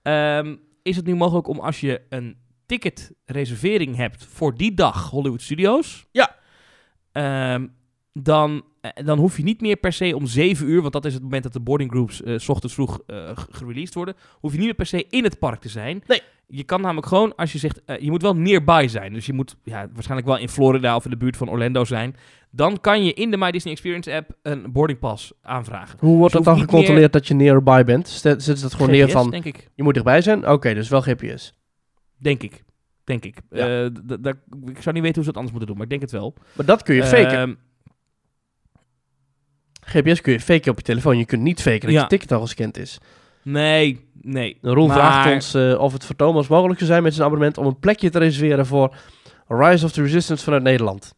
ehm, is het nu mogelijk om als je een ticketreservering hebt voor die dag Hollywood Studios, Ja. ehm, dan, dan hoef je niet meer per se om 7 uur, want dat is het moment dat de boarding groups eh, s ochtends vroeg eh, g- gereleased worden, hoef je niet meer per se in het park te zijn. Nee. Je kan namelijk gewoon, als je zegt, eh, je moet wel nearby zijn. Dus je moet ja, waarschijnlijk wel in Florida of in de buurt van Orlando zijn. Dan kan je in de My Disney Experience app een boarding pass aanvragen. Hoe wordt dat dan gecontroleerd dat je nearby bent? Zet- Zetten ze dat gewoon neer van, denk ik. je moet dichtbij zijn? Oké, dus wel GPS. Denk ik. Denk ik. Ja. Eh, ik zou niet weten hoe ze het anders moeten doen, maar ik denk het wel. Maar dat kun je faken. GPS kun je faken op je telefoon. Je kunt niet faken dat Ja. je ticket al gescand is. nee, nee. Roel Maar- vraagt ons eh, of het voor Thomas mogelijk zou zijn met zijn abonnement om een plekje te reserveren voor Rise of the Resistance vanuit Nederland.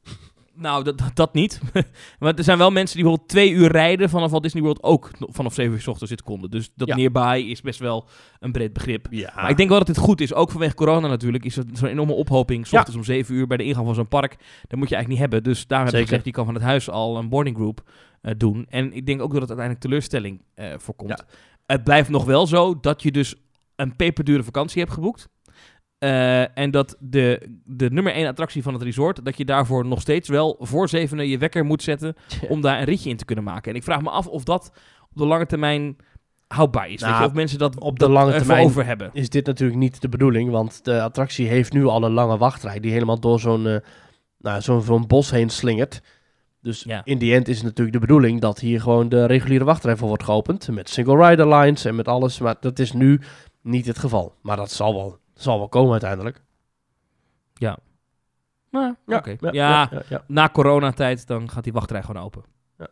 Nou, dat, dat- dat niet. *laughs* maar er zijn wel mensen die bijvoorbeeld twee uur rijden vanaf Walt Disney World ook vanaf 7 uur s ochtends zit konden. Dus dat Ja. nearby is best wel een breed begrip. Ja. Maar ik denk wel dat dit goed is. Ook vanwege corona natuurlijk. Is het zo'n enorme ophoping. S Ja. ochtends om 7 uur bij de ingang van zo'n park. Dat moet je eigenlijk niet hebben. Dus daar heb ik gezegd, je kan van het huis al een boarding group eh, doen. En ik denk ook dat het uiteindelijk teleurstelling eh, voorkomt. Het blijft nog wel zo dat je dus een peperdure vakantie hebt geboekt. Eh, en dat de, de nummer 1 attractie van het resort, dat je daarvoor nog steeds wel voor zevenen je wekker moet zetten *laughs* om daar een ritje in te kunnen maken. En ik vraag me af of dat op de lange termijn houdbaar is. Nou, weet je? Of mensen dat op de lange termijn over hebben. is dit natuurlijk niet de bedoeling, want de attractie heeft nu al een lange wachtrij die helemaal door zo'n eh, nou, zo'n zo'n bos heen slingert. Dus Ja. in die end is het natuurlijk de bedoeling dat hier gewoon de reguliere wachtrij voor wordt geopend. Met single rider lines en met alles. Maar dat is nu niet het geval. Maar dat zal wel, zal wel komen uiteindelijk. Maar, oké. Ja, ja, ja, ja. na coronatijd dan gaat die wachtrij gewoon open. Ja.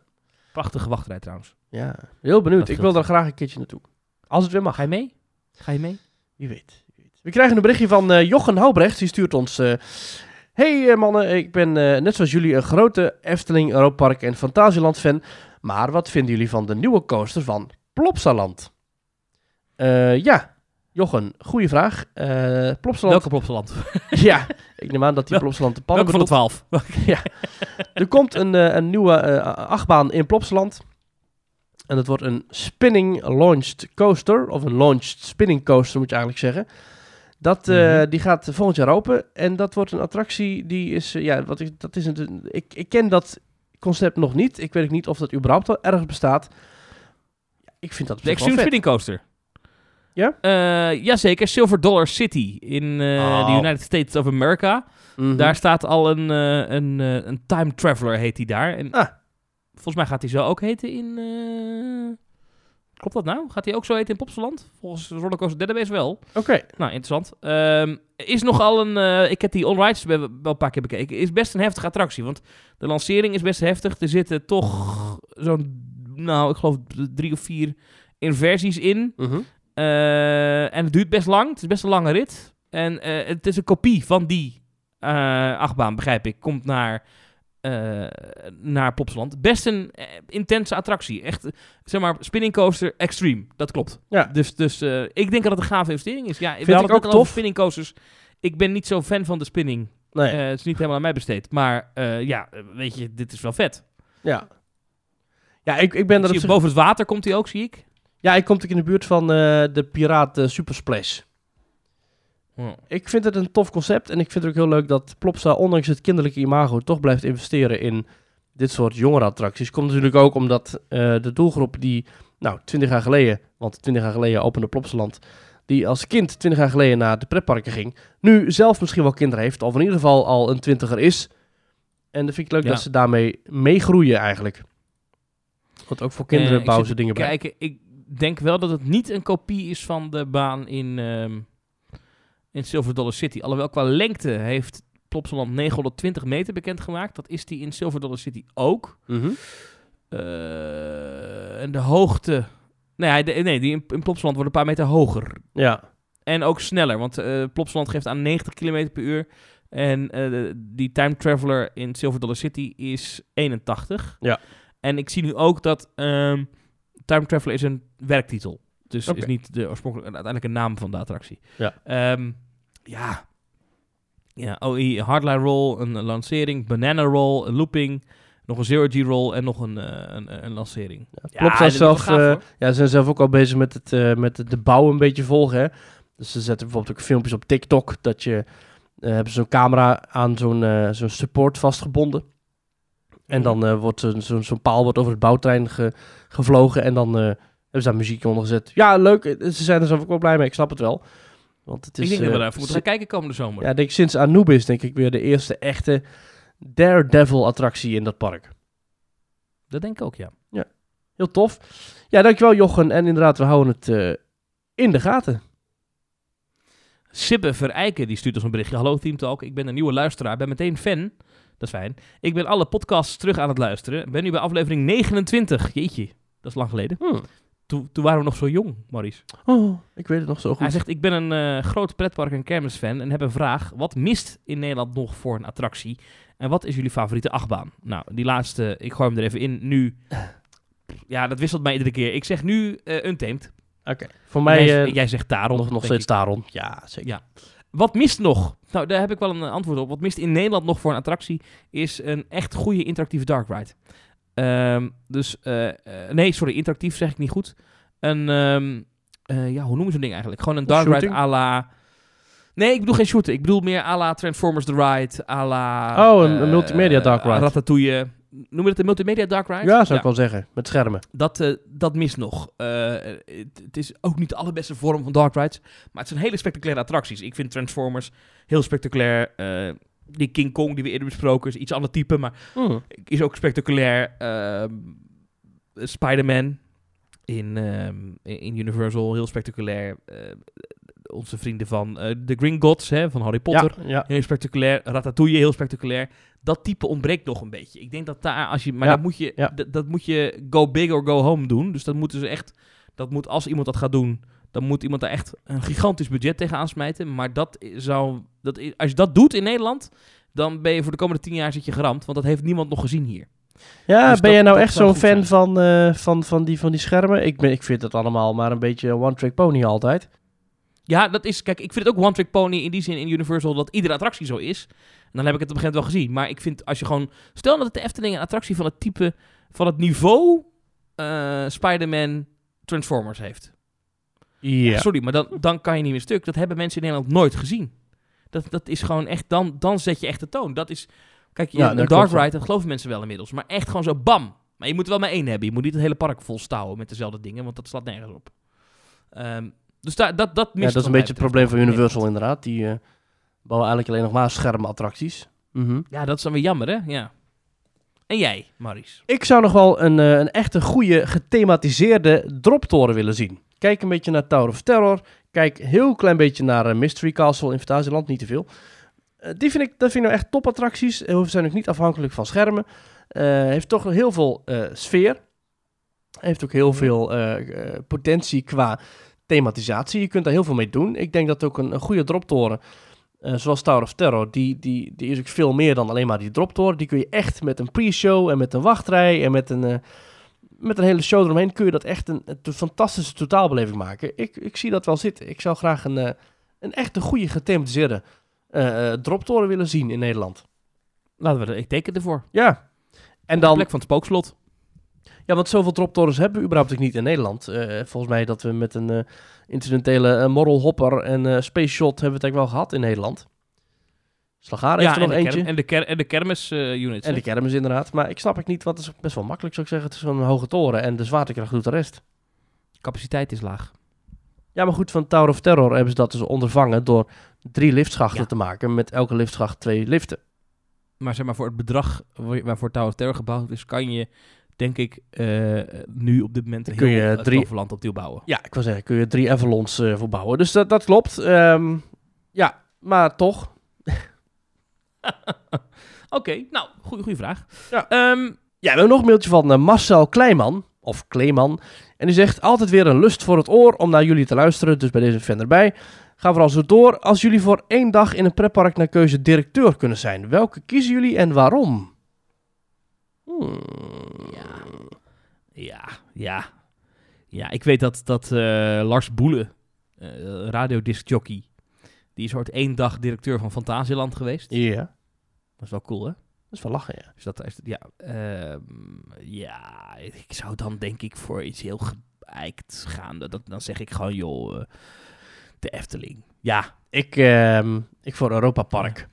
Prachtige wachtrij trouwens. Ja, heel benieuwd. Ik wil daar graag een keertje naartoe. Als het weer mag. Ga je mee? Ga je mee? Wie weet. wie weet. We krijgen een berichtje van eh Jochen Houbrecht. Die stuurt ons... eh, hey eh, mannen, ik ben eh, net zoals jullie een grote Efteling, Europa Park en Fantasieland fan. Maar wat vinden jullie van de nieuwe coaster van Plopsaland? Eh, ja, Jochen, goede vraag. Eh Plopsaland... Welke Plopsaland? *laughs* Ja, ik neem aan dat die Plopsaland de pannen Welke van de twaalf? *laughs* ja. Er komt een, eh, een nieuwe eh, achtbaan in Plopsaland. En dat wordt een spinning launched coaster. Of een launched spinning coaster moet je eigenlijk zeggen. Dat, Mhm. Die gaat volgend jaar open. En dat wordt een attractie die is... ja, wat ik, dat is een, ik, ik ken dat concept nog niet. Ik weet niet of dat überhaupt al ergens bestaat. Ik vind dat De Extreme. Spinning Coaster. Ja? Eh, jazeker, Silver Dollar City in eh, Oh. de United States of America. Mhm. Daar staat al een, eh, een, een time traveler, heet hij daar. En Ah. Volgens mij gaat hij zo ook heten in... Klopt dat nou? Gaat hij ook zo heten in Popsland? Volgens Rollercoaster Database wel. Oké. Nou, interessant. Ehm, is nogal een... ik heb die on-rides wel een paar keer bekeken. Is best een heftige attractie, want de lancering is best heftig. Er zitten toch zo'n... Nou, ik geloof drie of vier inversies in. Mhm. En het duurt best lang. Het is best een lange rit. En eh, het is een kopie van die eh, achtbaan, begrijp ik. Komt naar eh, naar Plopsaland. Best een eh, intense attractie. Echt, eh, zeg maar, spinning coaster extreme. Dat klopt. Ja. Dus, dus eh, ik denk dat het een gave investering is. Ja, we ik ook over tof. spinning coasters. Ik ben niet zo fan van de spinning. Nee, Eh, het is niet helemaal aan mij besteed. Maar eh, ja, eh, weet je, dit is wel vet. ja. Ja, ik, ik ben er op je, zich- boven het water komt hij ook, zie ik. Ja, ik kom natuurlijk in de buurt van eh, de Piraat eh, Super Splash. Ik vind het een tof concept en ik vind het ook heel leuk dat Plopsa, ondanks het kinderlijke imago, toch blijft investeren in dit soort jongere attracties. Komt natuurlijk ook omdat eh, de doelgroep die, nou, 20 jaar geleden, want 20 jaar geleden opende Plopsaland, die als kind 20 jaar geleden naar de pretparken ging, nu zelf misschien wel kinderen heeft, of in ieder geval al een twintiger is. En dat vind ik leuk Ja. dat ze daarmee meegroeien eigenlijk. Want ook voor kinderen ik bouwen ze dingen bij. Kijken, ik denk wel dat het niet een kopie is van de baan in, ehm, in Silver Dollar City. Alhoewel qua lengte heeft Plopsaland 920 meter bekendgemaakt. Dat is die in Silver Dollar City ook. Mhm. Eh, en de hoogte... Nee, de- nee die in, in Plopsaland wordt een paar meter hoger. Ja, En ook sneller, want eh Plopsaland geeft aan 90 km per uur. En eh, die Time Traveler in Silver Dollar City is 81. Ja. En ik zie nu ook dat ehm, Time Traveler is een werktitel. Dus is niet de oorspronkelijke, uiteindelijke naam van de attractie. Ja. Ehm, ja. Ja, OE, Hardline Roll, een lancering, Banana Roll, een looping, nog een Zero G Roll en nog een, eh, een, een lancering. Ja, Ja, Klopt zelf, gaaf, eh, ja, ze zijn zelf ook al bezig met het, eh, met het de bouw een beetje volgen. Hè? Dus ze zetten bijvoorbeeld ook filmpjes op TikTok. Dat je eh, hebben zo'n camera aan zo'n eh, zo'n support vastgebonden. En dan eh, wordt zo'n paal wordt over het bouwtrein ge- gevlogen. En dan eh, hebben ze daar muziekje onder gezet. Ja, leuk. eh, Ze zijn er zelf ook wel blij mee. Ik snap het wel. Want het is, ik denk dat we daar even moeten gaan kijken komende zomer. Ja, ik denk sinds Anubis denk ik weer de eerste echte Daredevil attractie in dat park. Dat denk ik ook, ja. Heel tof. Ja, dankjewel Jochen. En inderdaad, we houden het in de gaten. Sibbe Verijken die stuurt ons een berichtje. Hallo Team Talk, ik ben een nieuwe luisteraar. Ben meteen fan. Dat is fijn. Ik ben alle podcasts terug aan het luisteren. Ben nu bij aflevering 29. Jeetje, dat is lang geleden. Hmm. Toen, toen waren we nog zo jong, Maurice. Oh, ik weet het nog zo goed. Hij zegt, ik ben een eh groot pretpark- en kermisfan en heb een vraag. Wat mist in Nederland nog voor een attractie? En wat is jullie favoriete achtbaan? Nou, die laatste, ik gooi hem er even in. Nu, *laughs* ja, dat wisselt mij iedere keer. Ik zeg nu eh Untamed. Oké. Voor mij jij, eh, jij zegt Taron. nog, nog steeds daarom. Ja, zeker. Ja. Wat mist nog? Nou, daar heb ik wel een antwoord op. Wat mist in Nederland nog voor een attractie is een echt goede interactieve dark ride. Ehm, dus, eh, eh, nee, sorry, interactief zeg ik niet goed. Een, ehm, eh, ja, hoe noemen ze zo'n ding eigenlijk? Gewoon een dark ride à la... Nee, ik bedoel geen shooter. Ik bedoel meer à la Transformers The Ride, à la... Oh, een- eh, multimedia dark ride. Ratatouille. Noem je dat een multimedia dark ride? Ja, zou ik wel zeggen. Met schermen. Dat, eh, dat mist nog. Eh, het, het is ook niet de allerbeste vorm van dark rides. Maar het zijn hele spectaculaire attracties. Ik vind Transformers heel spectaculair. Eh, die King Kong die we eerder besproken is iets ander type, maar Hmm. is ook spectaculair. Ehm, Spider-Man in, ehm, in Universal, heel spectaculair. Onze vrienden van The Green Gods, hè, van Harry Potter. Ja, ja. Heel spectaculair. Ratatouille, heel spectaculair. Dat type ontbreekt nog een beetje. Ik denk dat daar, als je, maar Ja, dat, moet je, ja. dat, dat moet je go big or go home doen. Dus dat moeten ze echt, dat moet als iemand dat gaat doen, dan moet iemand daar echt een gigantisch budget tegen aansmijten. Maar dat zou, dat, als je dat doet in Nederland, dan ben je voor de komende tien jaar zit je geramd. Want dat heeft niemand nog gezien hier. Ja, Dus ben dat- jij nou dat echt zo'n fan van, eh, van, van, die, van die schermen? Ik, ben, ik vind het allemaal maar een beetje one-trick pony altijd. Ja, dat is, kijk, ik vind het ook One Trick Pony in die zin in Universal dat iedere attractie zo is. En dan heb ik het op een gegeven moment wel gezien. Maar ik vind als je gewoon, stel dat de Efteling een attractie van het type, van het niveau eh, Spider-Man Transformers heeft. Ja. Sorry, maar dan, dan kan je niet meer stuk. Dat hebben mensen in Nederland nooit gezien. Dat, dat is gewoon echt, dan, dan zet je echt de toon. Dat is, kijk, Ja, een Dark. Ride, dat geloven mensen wel inmiddels. Maar echt gewoon zo bam. Maar je moet er wel maar één hebben. Je moet niet het hele park vol stouwen met dezelfde dingen, want dat slaat nergens op. Ehm, dus dat, dat Ja, mist dat is een beetje het probleem van in Universal inderdaad. Die eh, bouwen eigenlijk alleen nog maar schermattracties. Mhm. Ja, dat is dan weer jammer, hè? Ja. En jij, Maurice? Ik zou nog wel een, eh, een echte goede gethematiseerde droptoren willen zien. Kijk een beetje naar Tower of Terror. Kijk heel klein beetje naar eh, Mystery Castle in Fantasieland, niet te veel. Die vind ik, dat vind ik nou echt topattracties. Ze zijn ook niet afhankelijk van schermen. Heeft toch heel veel sfeer. Heeft ook heel veel potentie qua thematisatie. Je kunt daar heel veel mee doen. Ik denk dat ook een, een goede droptoren eh, zoals Tower of Terror, die, die, die is ook veel meer dan alleen maar die droptoren. Die kun je echt met een pre-show en met een wachtrij en met een, eh, met een hele show eromheen... kun je dat echt een, een fantastische totaalbeleving maken. Ik, ik zie dat wel zitten. Ik zou graag een, eh, een echt een goede gethematiseerde droptoren willen zien in Nederland. Laten we er, ik teken ervoor. Ja. En de dan, plek van het spookslot. Ja, want zoveel droptorens hebben we überhaupt ook niet in Nederland. Eh, volgens mij dat we met een eh, incidentele eh, Moral Hopper en Space Shot hebben we het eigenlijk wel gehad in Nederland. Slagaar heeft er nog eentje. en de, ker- en de kermis units. En hè? de kermis inderdaad. Maar ik snap het niet, want het is best wel makkelijk zou ik zeggen. Het is zo'n hoge toren en de zwaartekracht doet de rest. capaciteit is laag. Ja, maar goed, van Tower of Terror hebben ze dat dus ondervangen door drie liftschachten Ja. te maken. Met elke liftschacht twee liften. Maar zeg maar, voor het bedrag wa- waarvoor Tower of Terror gebouwd is, kan je, denk ik, eh, nu op dit moment heel Kun je het drie- Toverland opnieuw bouwen. Ja, ik wil zeggen, kun je drie Avalons voor bouwen. Dus dat, dat klopt. Ehm, ja, maar toch. *laughs* Oké, nou, goede goede vraag. Ja. Ehm, Ja, we hebben nog een mailtje van eh, Marcel Kleiman. Of Kleeman. En die zegt altijd weer een lust voor het oor om naar jullie te luisteren. Dus bij deze fan erbij. Ga vooral zo door. Als jullie voor één dag in een pretpark naar keuze directeur kunnen zijn. Welke kiezen jullie en waarom? Ja. ja, ja. Ja, ik weet dat, dat eh, Lars Boele, eh radiodiscjockey, die is ooit één dag directeur van Fantasieland geweest. Ja, Dat is wel cool, hè? dat is wel lachen, ja. Dus dat is, ja, ehm, ja, ik zou dan denk ik voor iets heel geëikt gaan. Dat, dan zeg ik gewoon, joh, eh, de Efteling. Ja, Ik, ehm, ik voor Europa Park.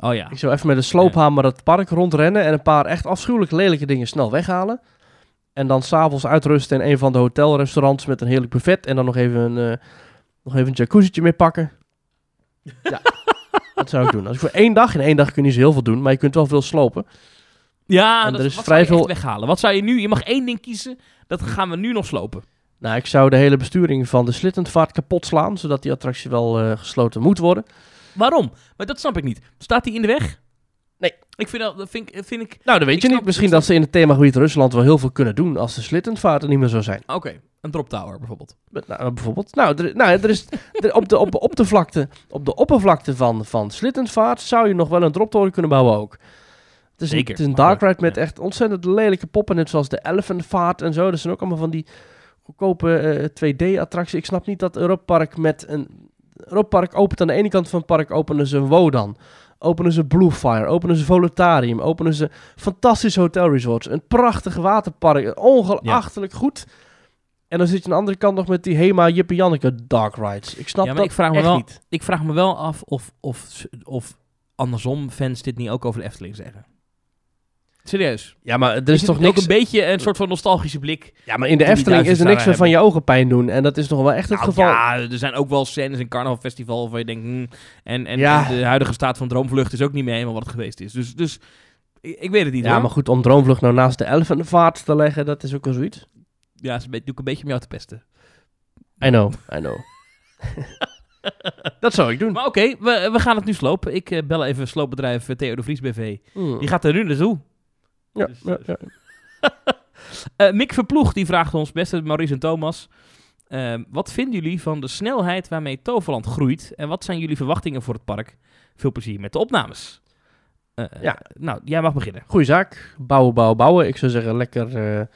Oh ja. Ik zou even met een sloophamer het park rondrennen en een paar echt afschuwelijk lelijke dingen snel weghalen. En dan s'avonds uitrusten in een van de hotelrestaurants met een heerlijk buffet. En dan nog even een, eh, nog even een jacuzzietje mee pakken. *laughs* Ja, dat zou ik doen. Als ik voor één dag, in één dag kun je niet zo heel veel doen, maar je kunt wel veel slopen. Ja, En dat, er is vrij veel- weghalen. Wat zou je nu, je mag één ding kiezen, dat gaan we nu nog slopen. Nou, ik zou de hele besturing van de Slittenvaart kapot slaan, zodat die attractie wel eh, gesloten moet worden. Waarom? Maar dat snap ik niet. Staat die in de weg? Nee. Ik vind dat, dat vind ik, vind ik Nou, dat weet Ik je snap- niet. Misschien dat ze in het themagebied Rusland wel heel veel kunnen doen als de Slittenvaart er niet meer zou zijn. oké, een drop tower bijvoorbeeld. Met, Nou, bijvoorbeeld. Nou, er, nou er is, er, op, de, op, op, de vlakte, op de oppervlakte van, van Slittenvaart zou je nog wel een droptoren kunnen bouwen ook. Het is een, Zeker, het is een dark ride met ja. echt ontzettend lelijke poppen, net zoals de Elephantvaart en zo. Dat zijn ook allemaal van die goedkope eh, 2D-attracties. Ik snap niet dat Europa Park met een... Park opent aan de ene kant van het park openen ze Wodan. Openen ze Bluefire, openen ze Volutarium, openen ze fantastische hotelresorts. Een prachtig waterpark, ongeachtelijk goed. En dan zit je aan de andere kant nog met die Hema Jippe Janneke Dark Rides. Ik snap Ja, dat ik vraag me echt wel- niet. Ik vraag me wel af of, of, of andersom fans dit niet ook over de Efteling zeggen. Serieus. Ja, maar er Is toch ook niks... een beetje een soort van nostalgische blik. Ja, maar in de Efteling is er niks meer van je ogen pijn doen. En dat is nog wel echt het Nou, geval. Ja, er zijn ook wel scènes in Carnaval Festival waar je denkt... hmm, en, en, Ja. en de huidige staat van Droomvlucht is ook niet meer helemaal wat het geweest is. Dus, dus ik, ik weet het niet Ja, hoor. maar goed, om Droomvlucht nou naast de Elephantvaart te leggen, dat is ook wel zoiets. Ja, ze doe ik een beetje om jou te pesten. I know, I know. *laughs* dat zou ik doen. Maar oké, we, we gaan het nu slopen. Ik eh, bel even sloopbedrijf Theo de Vries BV. Hmm. Die gaat er nu naartoe. Ja, dus- ja, ja. *laughs* Eh, Mick Verploeg die vraagt ons, beste Maurice en Thomas... eh, wat vinden jullie van de snelheid waarmee Toverland groeit? En wat zijn jullie verwachtingen voor het park? Veel plezier met de opnames. Eh, Ja. Nou, jij mag beginnen. Goeie zaak. Bouwen, bouwen, bouwen. Ik zou zeggen, lekker, eh,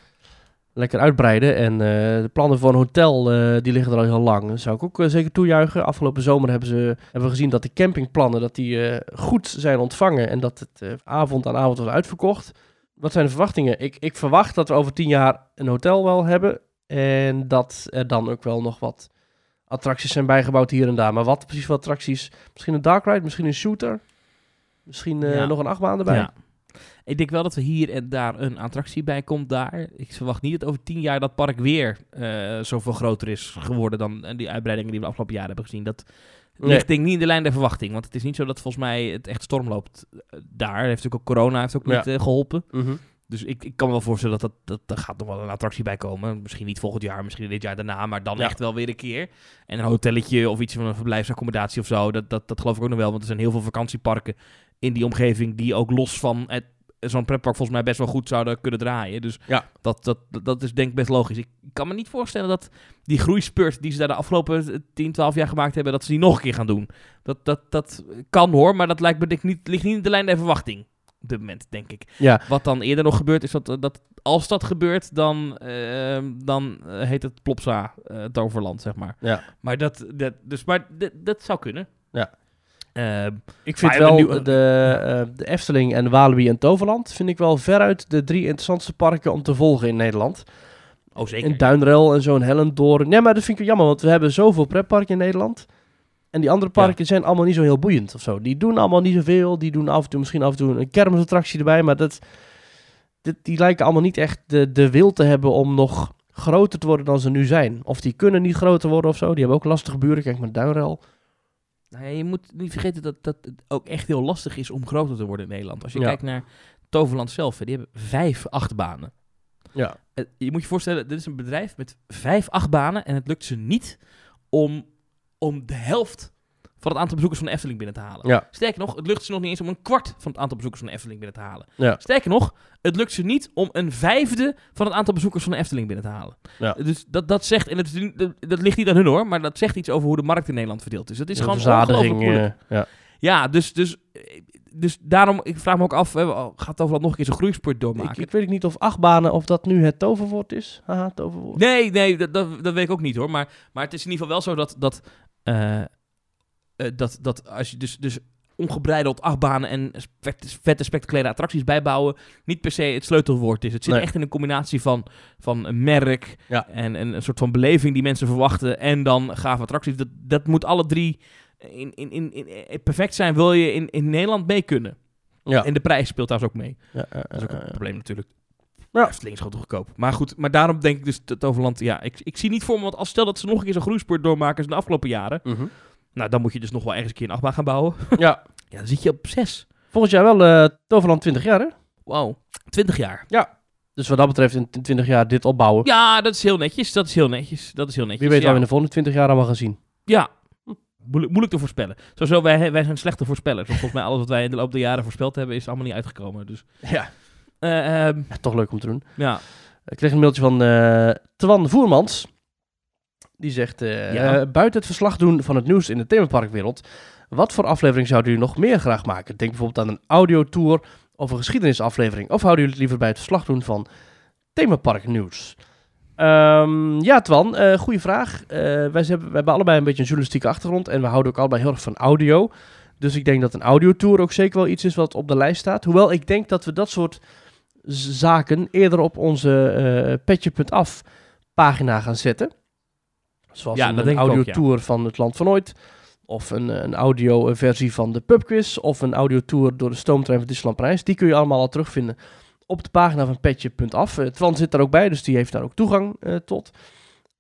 lekker uitbreiden. En eh, de plannen voor een hotel, eh, die liggen er al heel lang. Dat zou ik ook eh, zeker toejuichen. Afgelopen zomer hebben, ze, hebben we gezien dat de campingplannen dat die, eh, goed zijn ontvangen. En dat het eh, avond aan avond was uitverkocht. Wat zijn de verwachtingen? Ik, ik verwacht dat we over tien jaar een hotel wel hebben. En dat er dan ook wel nog wat attracties zijn bijgebouwd hier en daar. Maar wat precies voor attracties? Misschien een dark ride, misschien een shooter. Misschien eh, Ja. nog een achtbaan erbij. Ja. Ik denk wel dat er hier en daar een attractie bij komt daar. Ik verwacht niet dat over tien jaar dat park weer eh, zoveel groter is geworden dan eh, die uitbreidingen die we de afgelopen jaren hebben gezien. Dat Nee. ligt denk niet in de lijn der verwachting. Want het is niet zo dat volgens mij het echt storm loopt eh, daar. Heeft ook, ook corona heeft ook niet eh, geholpen. Mhm. Dus ik, ik kan me wel voorstellen dat, dat, dat er gaat nog wel een attractie bij komen. Misschien niet volgend jaar, misschien dit jaar daarna, maar dan Ja. echt wel weer een keer. En een hotelletje of iets van een verblijfsaccommodatie of zo, dat, dat, dat geloof ik ook nog wel. Want er zijn heel veel vakantieparken in die omgeving die ook los van het, zo'n pretpark volgens mij best wel goed zouden kunnen draaien. Dus Ja. dat, dat, dat, is denk ik best logisch. Ik kan me niet voorstellen dat die groeispurt die ze daar de afgelopen 10, 12 jaar gemaakt hebben, dat ze die nog een keer gaan doen. Dat, dat, dat kan hoor, maar dat lijkt me denk ik niet, ligt niet in de lijn der verwachting. Op dit moment, denk ik. Ja. Wat dan eerder nog gebeurt, is dat, dat als dat gebeurt, dan, eh, dan eh, heet het Plopsa, eh Toverland, zeg maar. Ja. Maar dat, dat, dus, maar dat, dat zou kunnen. Ja. Eh, Ik vind wel de, eh, de Efteling en Walibi en Toverland vind ik wel veruit de drie interessantste parken om te volgen in Nederland. oh, zeker. In Duinrel en zo'n Hellendoorn. Nee, maar dat vind ik jammer, want we hebben zoveel pretparken in Nederland. En die andere parken zijn allemaal niet zo heel boeiend of zo. Die doen allemaal niet zoveel. Die doen af en toe misschien af en toe een kermisattractie erbij. Maar dat, die lijken allemaal niet echt de, de wil te hebben om nog groter te worden dan ze nu zijn. Of die kunnen niet groter worden of zo. Die hebben ook lastige buren. Kijk maar Duinrel. Nou ja, je moet niet vergeten dat, dat het ook echt heel lastig is om groter te worden in Nederland. Als je Ja. kijkt naar Toverland zelf, die hebben vijf achtbanen. Ja. Je moet je voorstellen, dit is een bedrijf met vijf achtbanen en het lukt ze niet om, om de helft van het aantal bezoekers van de Efteling binnen te halen. Ja. Sterker nog, het lukt ze nog niet eens om een kwart van het aantal bezoekers van de Efteling binnen te halen. Ja. Sterker nog, het lukt ze niet om een vijfde van het aantal bezoekers van de Efteling binnen te halen. Ja. Dus dat, dat zegt, en dat, niet- dat, dat ligt niet aan hun hoor, maar dat zegt iets over hoe de markt in Nederland verdeeld is. Het is Een gewoon ongelooflijk moeilijk. eh, ja. Dus, dus, dus daarom, ik vraag me ook af, gaat Toverland nog een keer zo'n groeispurt doormaken? ik weet niet of achtbanen, of dat nu het toverwoord is. Haha, toverwoord. Nee, nee, dat, dat, dat weet ik ook niet hoor. Maar, maar het is in ieder geval wel zo dat, dat, eh, eh, dat, dat als je dus, dus ongebreideld achtbanen en spect- vette spectaculaire attracties bijbouwen, niet per se het sleutelwoord is. Het zit Nee. echt in een combinatie van, van een merk Ja. en, en een soort van beleving die mensen verwachten en dan gave attracties. Dat, dat moet alle drie in, in, in, in- in- perfect zijn, wil je in, in Nederland mee kunnen. Ja. En de prijs speelt daar ook mee. Ja, eh, Dat is ook eh, een eh. probleem natuurlijk. Ja. Efteling is gewoon goedkoop. Maar goed, maar daarom denk ik dus dat Toverland... Ja, ik, ik zie niet voor me, want als stel dat ze nog een keer zo'n groeispurt doormaken als in de afgelopen jaren... Mhm. Nou, dan moet je dus nog wel ergens een keer een achtbaan gaan bouwen. *laughs* Ja, Ja, dan zit je op zes. volgend jaar wel eh, Toverland 20 jaar, hè? Wauw, 20 jaar. Dus wat dat betreft in, in 20 jaar dit opbouwen. Ja, dat is heel netjes. Dat is heel netjes. Dat is heel netjes. Wie weet ja. wat we in de volgende 20 jaar allemaal gaan zien. Ja. Moeilijk, moeilijk te voorspellen. Sowieso, wij, wij zijn slechte voorspellers. Want volgens mij alles wat wij in de loop der jaren voorspeld hebben, is allemaal niet uitgekomen. Dus, Ja. eh, ehm, Toch leuk om te doen. ja. Ik kreeg een mailtje van eh Twan Voermans. Die zegt, eh, Ja. eh, buiten het verslag doen van het nieuws in de themaparkwereld, wat voor aflevering zouden jullie nog meer graag maken? Denk bijvoorbeeld aan een audiotour of een geschiedenisaflevering. Of houden jullie het liever bij het verslag doen van themaparknieuws? Ehm ja, Twan, eh goede vraag. Wij, hebben, wij hebben allebei een beetje een journalistieke achtergrond en we houden ook allebei heel erg van audio. Dus ik denk dat een audiotour ook zeker wel iets is wat op de lijst staat. Hoewel ik denk dat we dat soort zaken eerder op onze petje.af pagina gaan zetten. Zoals Ja, een, een audiotour van het Land van Ooit. Of een, een audio versie van de pubquiz. Of een audiotour door de stoomtrein van Disneyland Parijs. Die kun je allemaal al terugvinden op de pagina van petje.af. Uh, Twan zit daar ook bij, dus die heeft daar ook toegang eh, tot.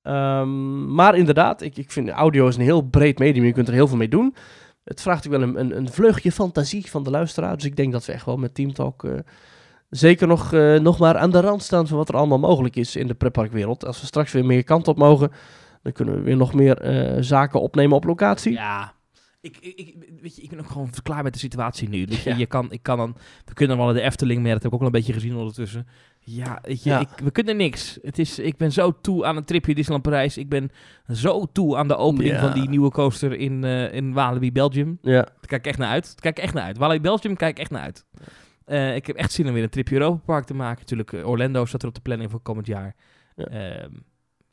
Ehm, maar inderdaad, ik, ik vind audio is een heel breed medium. Je kunt er heel veel mee doen. Het vraagt ook wel een, een, een vleugje fantasie van de luisteraar. Dus ik denk dat we echt wel met Teamtalk eh, zeker nog, eh, nog maar aan de rand staan van wat er allemaal mogelijk is in de pretparkwereld. Als we straks weer meer kant op mogen, dan kunnen we weer nog meer eh, zaken opnemen op locatie. Ja. Ik, ik, weet je, ik ben ook gewoon klaar met de situatie nu. Weet je, Ja. je kan, ik kan dan, we kunnen wel de Efteling, maar dat heb ik ook wel een beetje gezien ondertussen. Ja, weet je, Ja. Ik, we kunnen niks. Het is, ik ben zo toe aan een tripje Disneyland Parijs. Ik ben zo toe aan de opening Ja. van die nieuwe coaster in, eh, in Walibi, Belgium. Ja, Daar kijk ik echt naar uit. Daar kijk ik echt naar uit. Walibi, Belgium kijk ik echt naar uit. Eh, ik heb echt zin om weer een tripje Europa Park te maken. Natuurlijk, Orlando staat er op de planning voor komend jaar. Ja.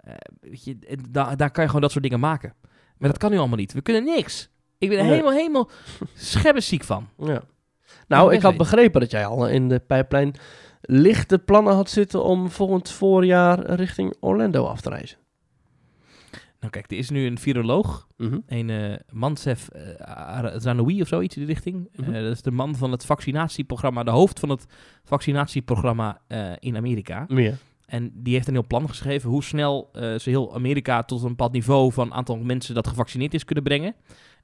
Eh, weet je, en da- daar kan je gewoon dat soort dingen maken. Maar dat kan nu allemaal niet. We kunnen niks. Ik ben er Nee. helemaal, helemaal *laughs* schebbesziek van. ja. Nou, ik had begrepen dat jij al in de pijplijn lichte plannen had zitten om volgend voorjaar richting Orlando af te reizen. Nou kijk, er is nu een viroloog. Mhm. Een eh Mansef uh, Zanoui of zoiets in die richting. Mhm. Eh, dat is de man van het vaccinatieprogramma. De hoofd van het vaccinatieprogramma eh, in Amerika. Meer. En die heeft een heel plan geschreven hoe snel eh, ze heel Amerika tot een bepaald niveau van aantal mensen dat gevaccineerd is kunnen brengen.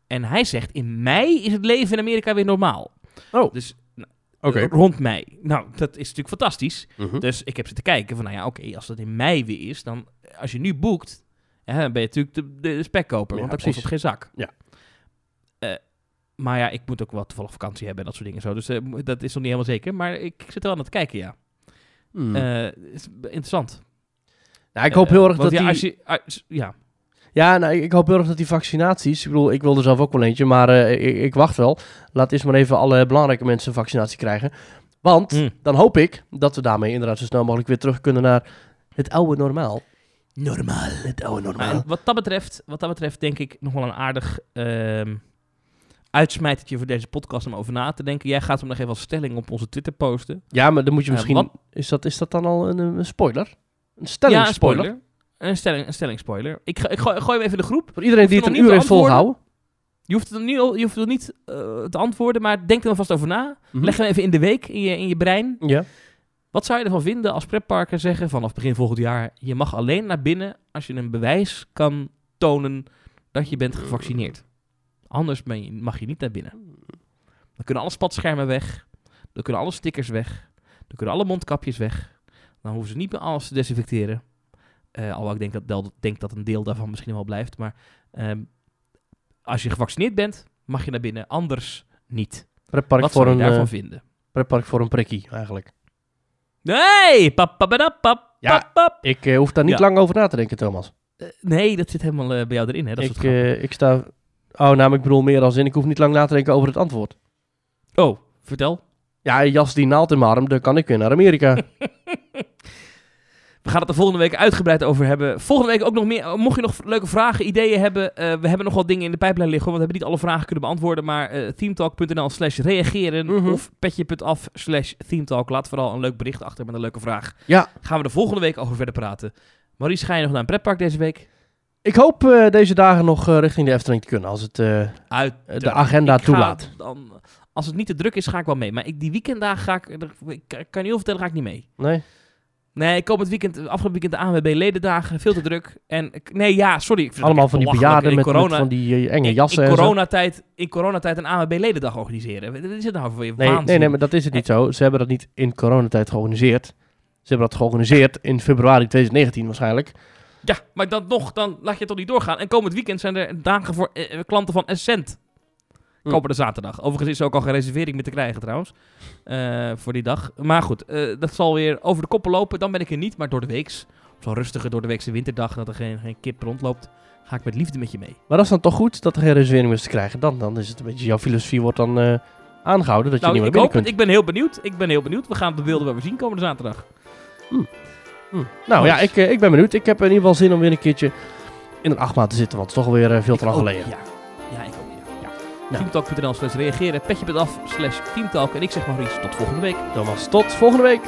En hij zegt, in mei is het leven in Amerika weer normaal. Oh. Dus nou, Oké. rond mei. Nou, dat is natuurlijk fantastisch. Mhm. Dus ik heb zitten kijken van, nou ja, oké, als dat in mei weer is, dan als je nu boekt, hè, dan ben je natuurlijk de, de, spekkoper, Ja, want dan kost het geen zak. Ja. Eh, maar ja, ik moet ook wel toevallig vakantie hebben en dat soort dingen zo. Dus eh, dat is nog niet helemaal zeker. Maar ik zit er wel aan het kijken, ja. Hmm. Eh, is interessant. nou, ik hoop Eh, heel erg dat ja, die... als je, als- ja, Ja, nou, ik hoop heel erg dat die vaccinaties... Ik bedoel, ik wil er zelf ook wel eentje, maar eh, ik, ik wacht wel. Laat eerst maar even alle belangrijke mensen een vaccinatie krijgen. Want Hm. dan hoop ik dat we daarmee inderdaad zo snel mogelijk weer terug kunnen naar het oude normaal. normaal. Het oude normaal. en wat, dat betreft, wat dat betreft denk ik nog wel een aardig ehm uitsmijtertje voor deze podcast om over na te denken. Jij gaat hem nog even als stelling op onze Twitter posten. Ja, maar dan moet je Eh, misschien... is, dat, is dat dan al een, een spoiler? Een stelling ja, een spoiler? spoiler. Een stelling, een stelling spoiler. Ik, ga, ik gooi, gooi hem even de groep. Voor iedereen die het een uur heeft volgehouden. Je hoeft het niet, je hoeft het niet eh, te antwoorden, maar denk er alvast over na. Mhm. Leg hem even in de week in je, in je brein. Ja. Wat zou je ervan vinden als pretparken zeggen vanaf begin volgend jaar... je mag alleen naar binnen als je een bewijs kan tonen dat je bent gevaccineerd. Anders je, mag je niet naar binnen. Dan kunnen alle spatschermen weg. Dan kunnen alle stickers weg. Dan kunnen alle mondkapjes weg. Dan hoeven ze niet meer alles te desinfecteren. Eh alhoewel ik denk dat, del- denk dat een deel daarvan misschien wel blijft. Maar ehm, als je gevaccineerd bent, mag je naar binnen. Anders niet. Pretpark Wat voor zou je een, daarvan eh, vinden? pretpark voor een prikkie, eigenlijk. Nee! Pap, pap, pap, pap, Ja. Ik eh, hoef daar niet Ja. lang over na te denken, Thomas. Nee, dat zit helemaal bij jou erin. Hè? Dat ik, ik sta... Oh, nou, ik bedoel meer als in, ik hoef niet lang na te denken over het antwoord. Oh, vertel. Ja, jas die naald in mijn arm, dan kan ik weer naar Amerika. *laughs* *laughs* We gaan het er volgende week uitgebreid over hebben. Volgende week ook nog meer. Mocht je nog leuke vragen, ideeën hebben. eh, we hebben nog wat dingen in de pijplijn liggen. Want we hebben niet alle vragen kunnen beantwoorden. Maar eh themetalk.nl slash reageren. Mhm. Of petje.af slash themetalk. Laat vooral een leuk bericht achter met een leuke vraag. Ja. Gaan we de volgende week over verder praten. Maurice, ga je nog naar een pretpark deze week? Ik hoop eh, deze dagen nog eh, richting de Efteling te kunnen, als het eh, Uit. de agenda toelaat. Dan, als het niet te druk is, ga ik wel mee. Maar ik, die weekenddagen ga ik... Ik kan je heel vertellen, ga ik niet mee. Nee? Nee, ik kom het weekend, afgelopen weekend de ANWB ledendagen, veel te druk. En nee, ja, sorry. Ik Allemaal van die bejaarden in met, met corona, van die enge in- jassen In, zo. coronatijd, in coronatijd een ANWB ledendag organiseren. Wat is het nou voor je Nee, waanzin? nee, nee, maar dat is het niet zo. Ze hebben dat niet in coronatijd georganiseerd. Ze hebben dat georganiseerd in februari 2019 waarschijnlijk. Ja, maar dan nog, dan laat je het toch niet doorgaan. En komend weekend zijn er dagen voor eh, eh, klanten van Essent. Hm. Komende zaterdag. Overigens is er ook al geen reservering meer te krijgen trouwens. eh, voor die dag. Maar goed, dat zal weer over de koppen lopen. Dan ben ik er niet, maar door de weeks. Op zo'n rustige door de weekse winterdag, dat er geen, geen kip rondloopt. Ga ik met liefde met je mee. Maar dat is dan toch goed dat er geen reservering meer is te krijgen. Dan, dan is het een beetje, jouw filosofie wordt dan eh, aangehouden dat je Nou, niet meer ik binnen hoop kunt. het. Ik ben heel benieuwd. Ik ben heel benieuwd. We gaan de beelden wel weer zien komende zaterdag. Hm. Nou ja, ik, eh, ik ben benieuwd. Ik heb in ieder geval zin om weer een keertje in een achtmaat te zitten, want het is toch alweer eh, veel te lang geleden. Ja, ja ik ook. Ja. ja. Nou. Teamtalk.nl slash reageren. Petje.af slash teamtalk. En ik zeg Maurice, tot volgende week. Thomas, tot volgende week.